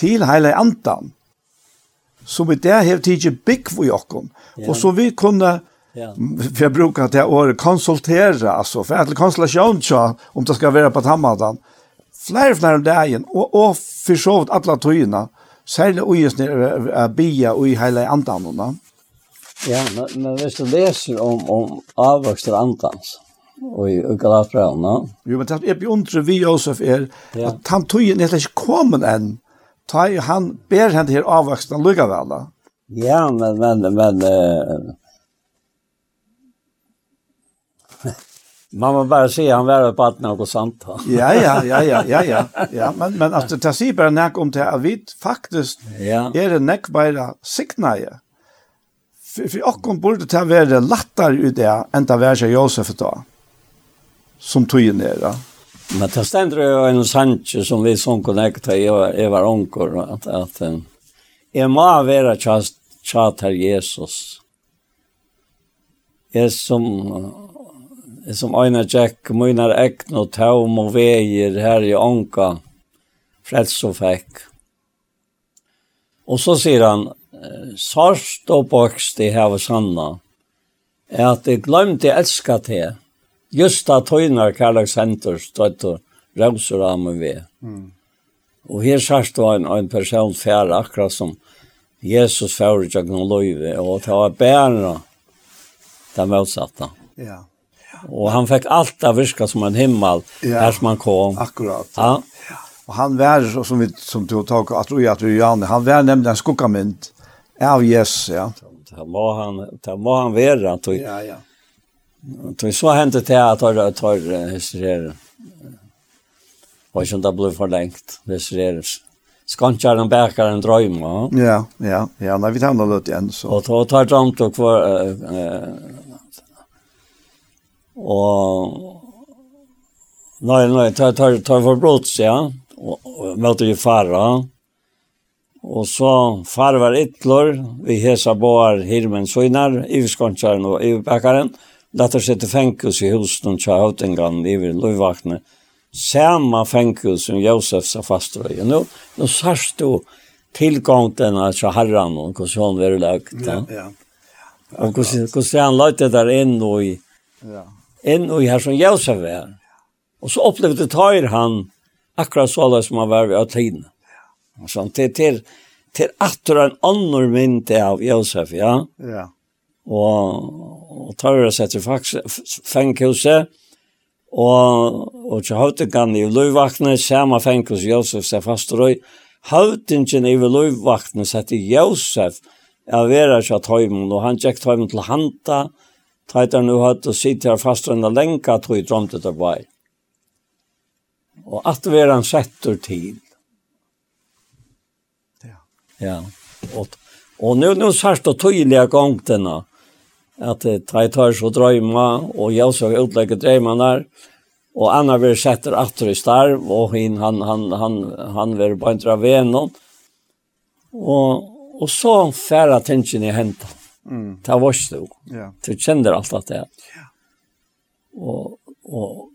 til hele andan, som vi der har tidsi bygg for jokken, yeah. og så vi kunne, yeah. for jeg bruker det året, konsultere, altså, for etter konsultasjon, om det skal være på tammadan, flere flere om dagen, og, og for så vidt alle tøyene, særlig uges nere er bia og i hele andan. Ja, men, men hvis du leser om, om avvokster andans, og i Galatbrevna. Jo, men det er beundre vi, Josef, er ja. at han tøyen er ikke kommet enn, ta i han ber henne här avvuxna lugga da. Ja, men men men uh... Man må bara se han var på att något sant. ja, ja, ja, ja, ja, ja. Ja, men men alltså det sier bare nek om det är vi faktiskt. Ja. Är det nek bare det signaje. For, för och borde det være lättare ut det enn det var Josef då. Som tog ner. Ja Men det ständer jo en sanche som vi som connecta i jag var onkor at, at jeg må være tjast tjat Jesus. Jeg som jeg som øyne Jack mynar ekne og taum og veier her i onka frälst og fäck. Og så sier han sarst og bokst i här sanna, sanna at jeg glemte jeg älska til, Just da tøynar Karlags Henter støtt og rauser av meg ved. Mm. Og her sørst var en, en person færre akkurat som Jesus færre ikke noen løyve, og det var bærene det motsatte. Ja. ja. Og han fikk alt av virka som en himmel ja. her som han kom. Akkurat. Ja. ja. Og han var, som, vi, som du tok, at du at du Janne, han var nemlig en skukkamynd av Jesus, ja. Det må han, det må han være, tror jeg. Ja, ja. Det så hendte det at jeg tar historier. Og ikke om det ble for lengt, det Skantjar den bækar en drøym, va? Ja, ja, ja, nei, vi tar noe løt igjen, så. Og tar tar drømt og kvar... Og... Nei, nei, tar, tar, tar for brots, ja. Og møter vi fara. Og så far var ytlor, vi hesa boar hirmen søgnar, i skantjaren og i bækaren. Latter sette fänkelse i husen och hautengan i løyvakne. Samma fänkelse som Josef sa fast i. Nu, nu sars du tillgång till den här herran och hur hon var lagt. Ja, ja. Och hur han lade där in och i ja. in och i här som Josef var. Och så upplevde tar han akkurat så som han var vid tiden. Och sånt till till till att en annan mynd av Josef, ja. Ja. Og, og tørre seg til fenghuset, og, og til høvdingen i løyvaktene, samme fenghus Josef seg fast røy, høvdingen i løyvaktene sette Josef, av vera seg at høymen, og han gikk tøymen til hanta, tøyter nu hatt og sitt her fastrøyna lenka tog i drømte til vei. Og at vera han setter til. Ja. Ja. Og, og nå, nå sørst og tydelig gongtene, at tre tar så drøyma, og jeg så utlegger der, og Anna vil sette atter i starv, og hin, han, han, han, han vil bare dra venom. Og, og så færre tingene i hentet. Mm. Det var ikke Ja. Du kjenner alt det. Ja. Og, og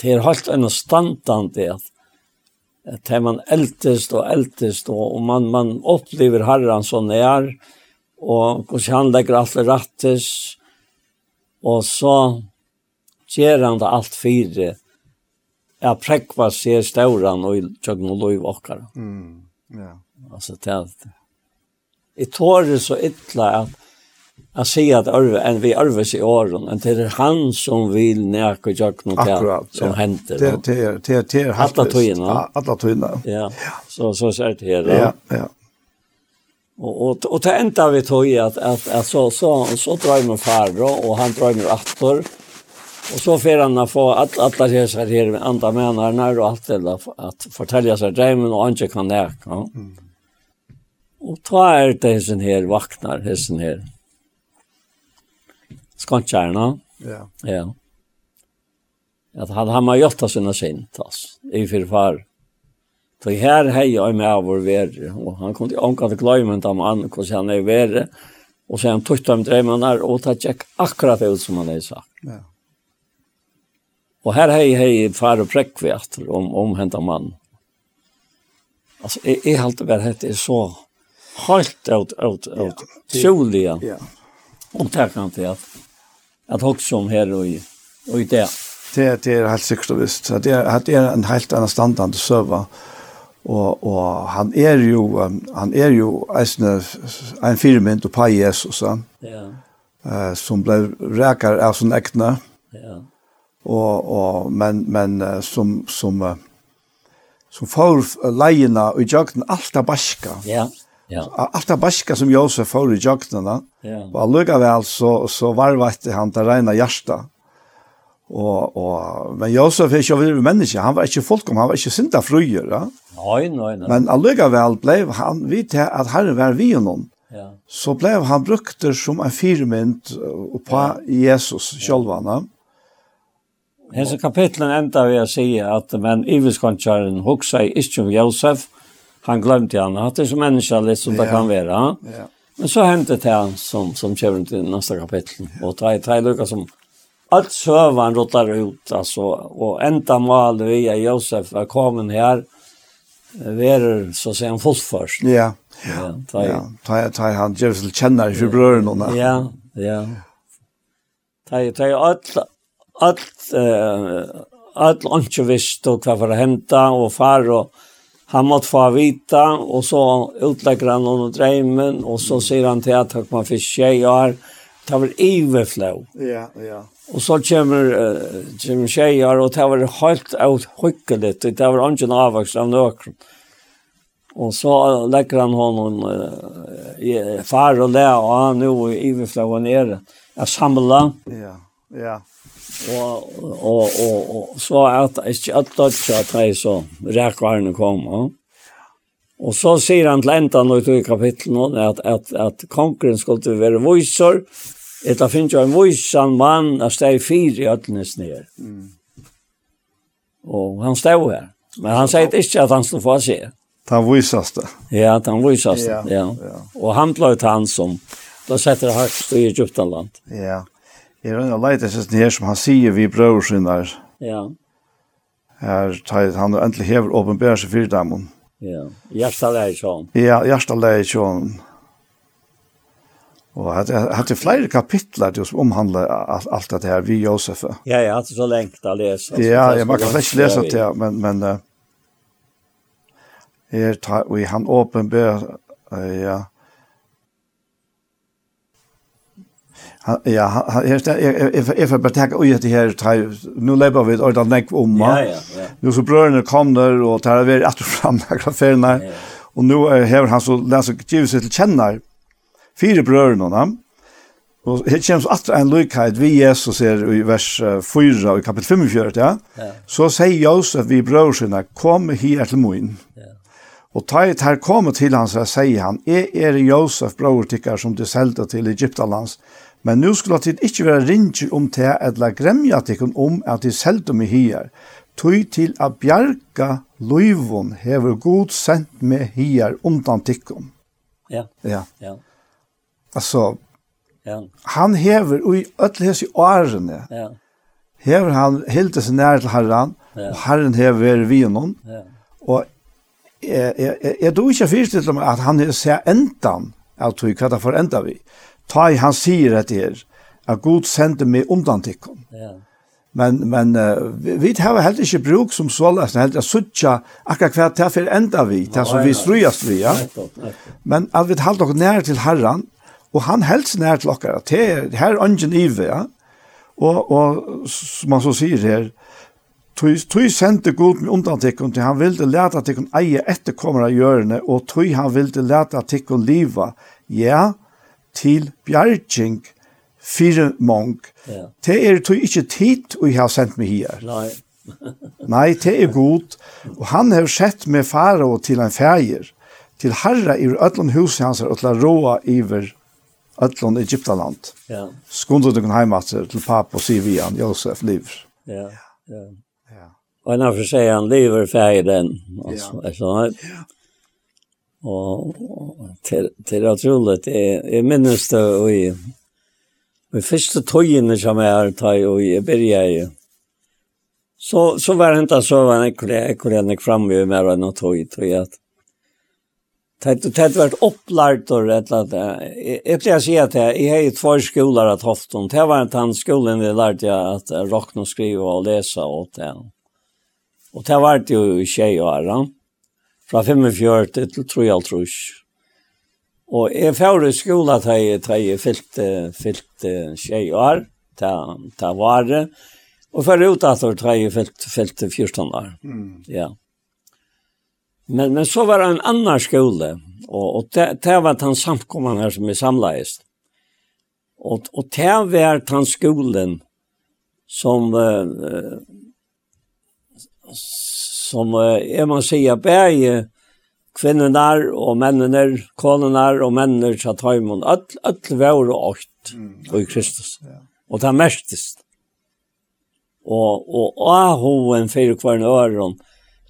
det er helt en standant det at at man eldest og eldest og, og man, man opplever herren som det er, og hvordan han legger alt det rettes, og så gjør han det alt fire, jeg prekva seg stauran og tjøkken og lov okkar. Mm, ja. Altså, det er det. Jeg det så ytla at jeg sier at arve, en vi arves i åren, enn det er han som vil nække tjøkken og tjøkken som ja. henter. Det er, det det det er, det er, det er, det er, det er, det er, det er, det er, Och och och det enda vi tog i att att att så så så drar man far och han drar ju åter. Och så får han få att alla dessa här med andra människor när och allt det att fortälja sig drömmen och inte kan det. Ja. Och ta er det sen här vaknar hessen här. Skantjärna. Ja. Ja. Att han han har gjort det sina sint alltså. I för far. Så her hej jeg med av vår verre, og han kom til ånka til gløymen til han hvordan han er verre, og så han sen tuttar drømmen drömmarna og det gikk akkurat ut som han är sagt. Ja. Och här hej hei far og prekk vi etter om om hent av mann. Altså, jeg, jeg har alltid vært hette så halt ut ut ut. Julia. Ja. Och tack han til at, at också om her og, i och i det. Det det er helt sikkert og visst. Det är det er en helt annen standard att serva. Og, og han er jo han er jo eisne, en firmynd og pai Jesus ja. Eh, som ble rækar av sin ekne ja. og, og, men, men som som som får leina i jøgnen alt baska ja. Ja. Allt baska som Josef får i jöknarna. Ja. Och lugga väl så, så varvade han det rena hjärta. Og, og, men Josef er ikke over menneske, han var ikke fullkom, han var ikke sinta fruer, Ja? Nei, nei, nei. Men allikevel ble han vidt at herren var vi noen. Ja. Så ble han brukt som en firmynd på ja. Jesus sjølvana. Ja. Hese kapitlen enda vil jeg si at men Iveskontjaren hoksa i ikke om Josef, han glemte han, at det er som menneske litt som det kan være. Ja. Men så hentet han som, som kommer til nästa kapitel, og tre, tre lukker som allt sövan rotar ut alltså och enda mal vi är Josef var kommen här ver så säger en fosfors. Ja. Ja, ta ta ta han Jerusalem känner för bröderna. Ja, ja. Ta ta allt allt eh allt lunch visst och vad för hämta och far och han måste få vita, och så utlägger han någon drömmen och så säger han till att han får fiske ta väl det. Ja, ja. Og så kommer, uh, kommer tjejer, og det var helt uthyggelig, det var ingen avvaks av nøkron. Og så legger han honom uh, far og le, og han nu i iverflaua nere, jeg samla. Ja, ja. Og, og, og, og så at ikke alt det at jeg så rekkvarene kom. Og så sier han til enda nå i kapitlet nå, at, at, at kongren skulle være voiser, Et da finnes jo en vysan mann av steg fyr i ödlenes nere. Mm. Og han steg her. Men han sier ikke at han stod for seg. Den vysaste. Ja, den vysaste, ja. ja. ja. Og han ble ut han som, da setter det høyst i Egyptaland. Ja. Jeg rønner leit leite seg her som han sier vi brøver sin der. Ja. Her tar han endelig hever åpenbærer seg fyrdamen. Ja, hjertet leir sånn. Ja, hjertet leir sånn. Ja Og at at det flere kapitler som omhandler omhandle alt det her vi Josef. Ja, ja, det er så lengt å lese. Ja, jeg må kan ikke lese det, men, men uh, her tar vi han åpenbør, uh, ja, Han, Ja, her jeg, jeg får bare tenke ut det her, tar, nå lever vi et ordentlig nekk om, ja, ja, ja. nå så brødene kom der, og tar vi etter frem, og nå er, hever han så leser givet seg til kjenner, ja fire brødrene og. Og her kommer atra en lykkeit vi Jesus er i vers 4 og i kapittel 45, ja. ja. Så sier Josef vi brøren kom her til moin. Ja. Og ta et her komme til han, så sier han, er er Josef brøren tikkar som du selte til Egyptalands, men nå skulle det ikkje være ringer om te eller gremja tikkun om at de selte meg her. Tøy til a bjarga løyvon hever god sendt med hier undan tikkun. Ja, ja. ja. Alltså ja. han hever i öll i årene. Ja. Hever han helt så nær till Herren ja. och Herren hever vi honom. Ja. Och jeg, jeg, jeg du inte förstått om att han är så ändan tog hva det får för ända vi. Ta i han säger att det är att Gud sände mig undan till kom. Ja. Men men uh, vi har helt ikke bruk som så läs helt att söka akka kvart här för ända vi, det så vi ströjas vi ja. Men at vi håller oss nära till Herren. Og han helst nær til okkar, at her er ungen ive, ja. Og, og som han så sier her, Tui sendte god med undantikken til han ville leta tikkun eie etterkommer av hjørne, og tui han ville leta tikkun liva, ja, til bjergjeng fire mong. Ja. Det er tui ikkje tid og jeg har sendt meg her. Nei. Nei, det er god. Og han har sett med fara og til en fæger, til herra i ötlun huset hans og til roa iver Ötlund i Egyptaland. Ja. Skunde du kan heima til pappa og sier vi han, Josef lever. Ja, ja. Ja. Och när för sig han lever färg den. Altså, ja. Og til at till jeg, jeg minnes det och i de första tojene som jeg har tagit og jeg började i, Så, så var det ikke så var det ekor ikke, gick fram med mig och tog i tog att Det har vært opplært og rett og slett. Jeg pleier å si at jeg har två skoler at hoften. Det var en tann skolen vi lærte jeg at råkne og skrive og lese og det. Og det var det jo i tjej og æra. Fra 45 til 3 og trus. Og jeg får i skola da jeg fyllt, fyllt tjej og æra. Det det var det. Og for ut at jeg fyllt, fyllt 14 år. Ja. Mm. Men, men så var det en annan skola, og, og det, det var den samkomman her som vi samlades. Og, og det var den skolen som, uh, som uh, jeg må si, bæg kvinnenar og mennenar, konenar og mennenar, så tar öll, öll vår og och mm, og i Kristus. Ja. Og det er mestest. Og, og ahoen fyrir kvarn øron, og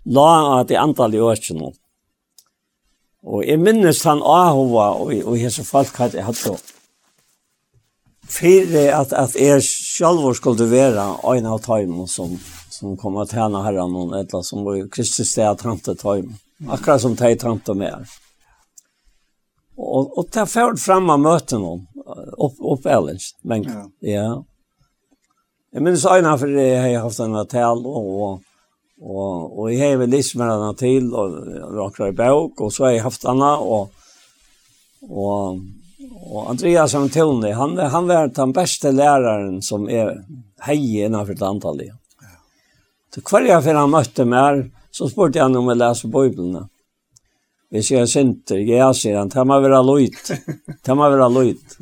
la at det antall i økken. Og jeg minnes han ahova og, og hese folk hadde jeg hatt det. Fyrir at, at jeg selv skulle være en av tøymen som, som kom og tjene herren og eller som var Kristus det at han tøymen. Akkurat som de tante mer. Og, og ta fjord frem av møten om, opp, opp ellers, men ja. ja. Jeg minnes øynene for jeg har haft en tal og, og Og, og jeg har vel lyst med henne til, og rakker i bøk, og så har jeg haft henne, og, og, og Andreas Antoni, han, han var den beste læreren som er hei innenfor det antallet. Ja. Så hver jeg før han møtte meg, så spurte jeg om jeg leser Bibelen. Hvis jeg er sinter, jeg sier han, det må være løyt. Det må være løyt.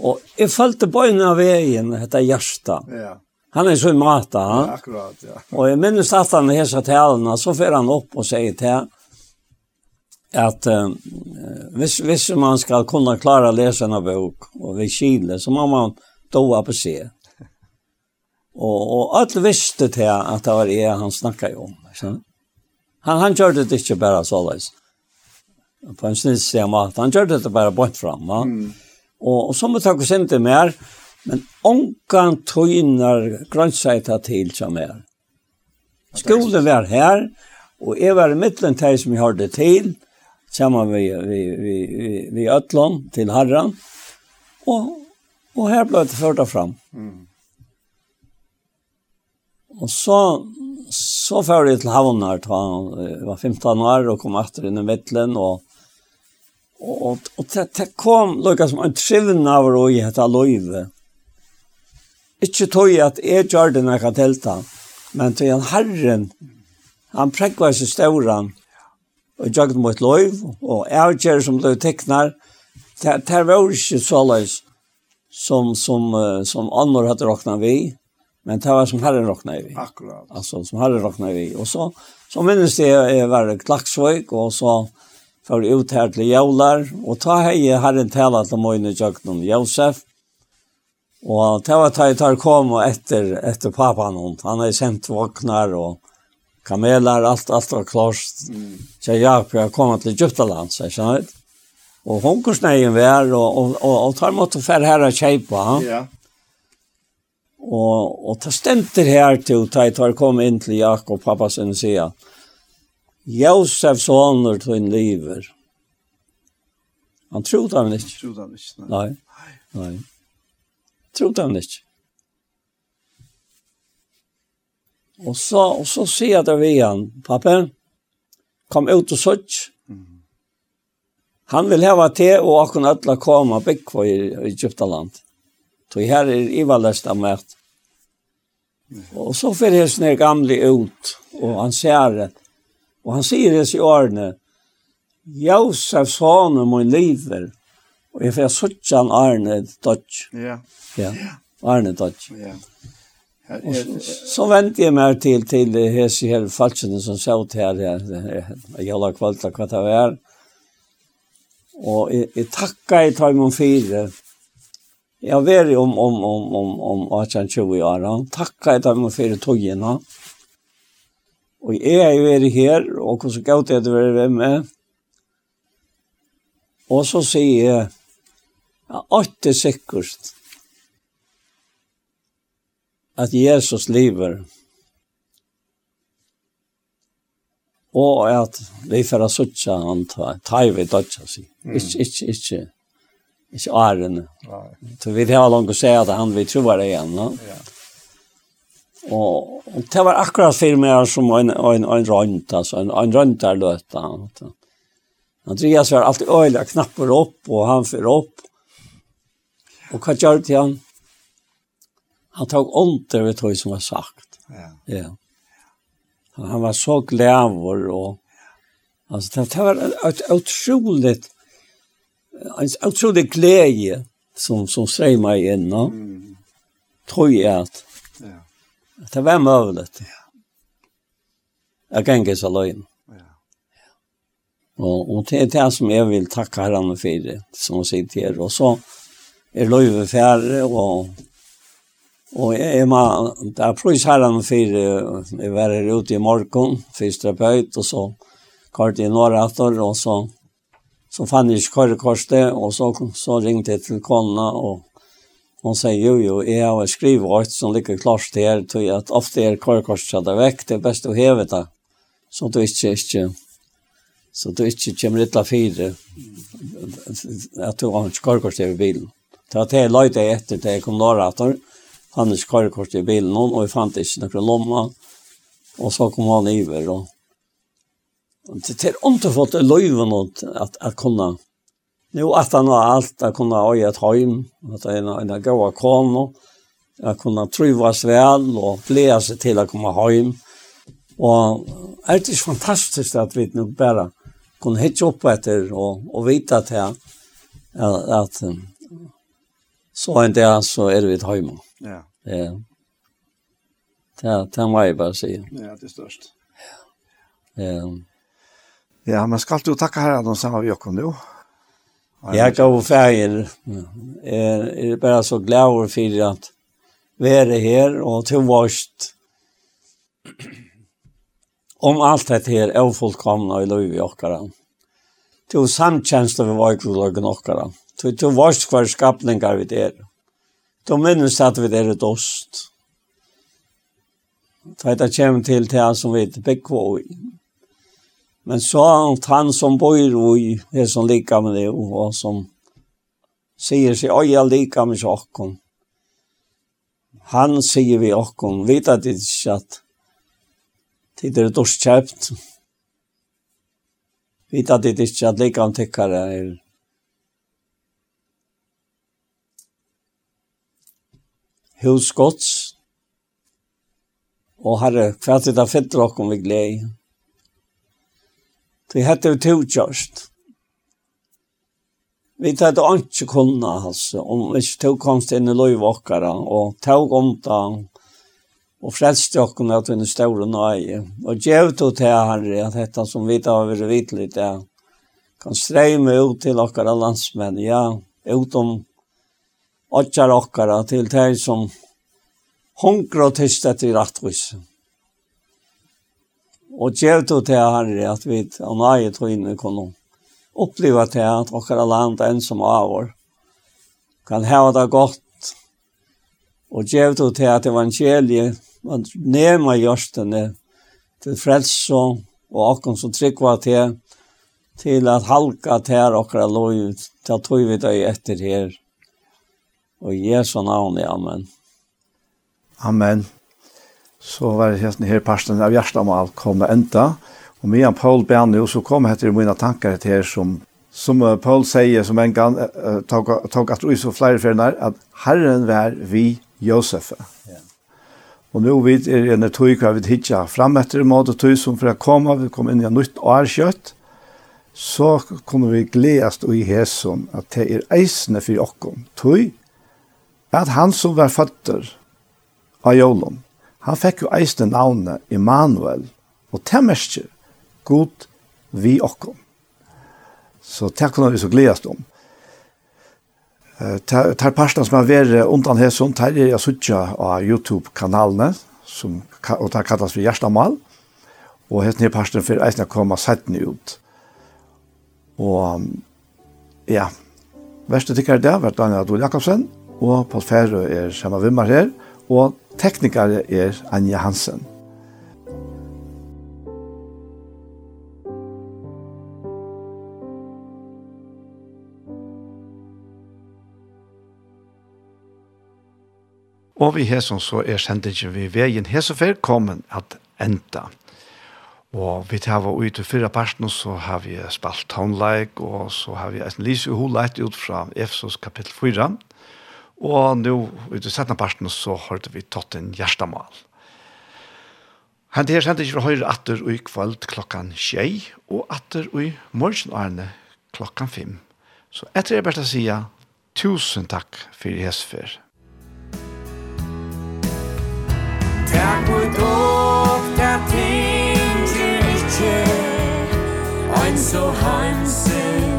Og jeg følte bøyene av veien, dette hjertet. Ja. Han är så mata. Ja, akkurat, ja. Och jeg minnes at han hälsar talene, så får han upp och säger till att eh, hvis, hvis man ska kunna klara läsa en bok och vi kile så må man doa på se. Och, och allt visste til att det var det han snackade om. Så. Han, han körde det inte bara så där. På en snitt sier man han körde det bara bort fram. Va? Mm. Och, och må vi tar oss inte mer Men onkan tøynar grønnsæta til som er. Skolen var her, og jeg var i midtelen til som jeg hørte til, sammen med vi, vi, vi, vi Øtland til Harran, og, og her ble det ført fram. Mm. Og så, så fører jeg til Havnar, da jeg var 15 år, og kom etter inn i midtelen, og Og, og, og det, det kom lukka som en trivna av i hetta løyve. Ikke tog at jeg gjør det når jeg delta, men til han herren, han prekva seg stauran, og gjør det mot lov, og avgjør som det teknar, det er var ikke så løs som, som, som andre hadde råkna vi, men det var som herren råkna vi. Akkurat. Altså, som herren råkna vi. Og så, så minnes det jeg var klaksvøk, og så for ut her til jævlar, og ta hei herren tala til Moine Jøgnen Josef, Og det var da jeg tar kom og etter, etter pappan hon, Han har sendt våknar og kameler, alt, alt var klart. Mm. Så jeg, har kommet til Egyptaland, så jeg skjønner det. Og hunkersneien var, og, og, og, og tar måtte færre her og kjeipa. Ja. Og, og ta stenter her til, da jeg tar kom inn til Jakob, pappa sin sida. Josef soner til en liver. Han trodde han ikke. Han trodde han ikke, nei. Nei, nei. Trodde han ikke. Og så, og så sier jeg til vi han, pappa, kom ut og søtt. Han vil hava te og akkurat ødla koma bygg for i Egyptaland. Så her er ivalest av mært. Og så fyrir hans nere gamle ut, og han ser det. Og han sier hans i årene, Josef sonen min liver, og jeg fyrir suttjan arne dodg. Ja. Yeah. Ja. Arne Dodge. Ja. Og så så venter jeg meg til, til hese her falskene som sa ut her, jeg gjelder kvalitet hva det er. Og jeg, jeg takka i min fire. Jeg har vært om, om, om, om, om 18-20 år. Takka i min fire togene. Og jeg er vært her, og hvordan gav det å være med. Og så sier jeg, jeg er ikke sikkert at Jesus lever. Og at vi får suttje han ta, ta i vi dødja si. Mm. Ikke, ikke, ikke, ikke ærene. Så vi har langt å si at han vi tror det igjen. No? Ja. Og, og det var akkurat for meg som en, en, en rønt, altså en, en rønt er løta. Andreas var alltid øyla knapper opp, og han fyrer opp. Og hva gjør det til han? han tog ålder ved det som var sagt. Ja. ja. Han var så glæver och alltså det var ett otroligt en utrolig glede som som säger mig inn no? Mm. Tror jeg at ja. Det var mulig Ja. Jag kan ikke så löjn. Ja. Och, och det er det som jag vill tacka herran for det som sitter här. Och så är löjvefärre och Og jeg må, det er prøys her han for, jeg var her ute i morgen, fysioterapeut, og så kort i nåra etter, og så, så fann jeg ikke kortet, og så, så ringte jeg til kona, og hon säger jo jo, jeg har skrivet alt som ligger klart til her, tog at ofte er kortet det vekk, det er best å heve det, så du ikke, ikke, så du ikke kommer litt av fire, at du har ikke kortet i bilen. Det var det er løyde etter til jeg kom nåra etter, og han ikke karrekort i bilen noen, og jeg fant ikke noen lomma, og så kom han iver, og det er ikke fått løyve noe at jeg kunne, jo, at han har alt, jeg kunne øye et heim, at jeg er en gode kone, jeg kunne trivas vel, og glede seg til å komme heim, og er det ikke fantastisk at vi nå bare kunne hitte opp etter, og, og vite at jeg, at, at Så en dag så er vi et hjemme. Ja. Ja. Det, det må jeg bare si. Ja, det er størst. Ja. Ja, men skal du takke herren og sammen med Jokon, jo? Jeg gav ferger. Jeg er bare så glad for at være her og til vårt om alt dette her er fullkomna i livet i okkara. Til samtjeneste vi var i kronologen okkara. Du, du varst hver skapningar vi der. Du minnes at vi er et ost. Du vet at kjem til til som vi er bekva i. Men så er han som bor i, det som liker med det, og som sier seg, oi, jeg liker med sjokken. Han sier vi okken, vet at det ikke at det er dorskjøpt. Vet at det ikke at liker om tykkere er hus gods. Og herre, hva er det fint dere om vi gleder? Det heter jo togkjørst. Vi tar det ikke kunne, altså, om vi ikke tog komst inn i løyvåkere, og tog om det, og frelste dere med at vi er større nøye. Og gjør det til herre, at dette som vi tar over vidtlig, det kan strømme ut til dere landsmenn, ja, utom åtjar okkara til de som hungra og tysta til rattvis. Og gjev du til herre at vi av nøye tøyne kunne oppleva til at okkara land enn som avår kan hava det godt og gjev du til at evangeliet man nema gjørstene til frelse og okkon som tryggva til til at halka til okkara lov til at tøyvita i etter her Og i Jesu navn, amen. Amen. Så var det hesten her parsten av hjertemål kom enda. Og med Paul ben nu så kom heter det mine tanker her er som som Paul sier, som en gang uh, tok, tog att så flere förnar at Herren var vi Josef. Ja. Og nå vet er en tog hva vi hitcha fram etter mat og tog som for å komme, vi kom inn i en nytt årskött. Så kommer vi gledes i hesson at det er eisne for oss. Tog at han som var føtter av Jolom, han fikk jo eiste navnet Emanuel, og det mest god vi okkom. Så det kunne vi så gledes om. Det er parten som har vært undan hesson, det er jeg suttet av YouTube-kanalene, som, og det kallas for Gjerstamal, og hesten her parten for eisen å komme settene ut. Og ja, verste tykker det, vært Daniel Adol Jakobsen, og Paul Ferro er Shema Vimmar her, og teknikere er Anja Hansen. Og vi hesson så er sendingen vi veien hesofer kommen at enda. Og vi tar var ute fyra parten, så har vi spalt tonleik, og så har vi en lise huleit ut fra Efsos kapittel 4, Og nå, i det settende parten, så hørte vi tatt en hjertemål. Han til her sendte ikke fra høyre atter og i kveld klokkan tjei, og atter og i morgen Arne klokkan fem. Så etter jeg bare å si tusen takk for hesfer. Takk for dog, dokta ting til ikke, og så hansen.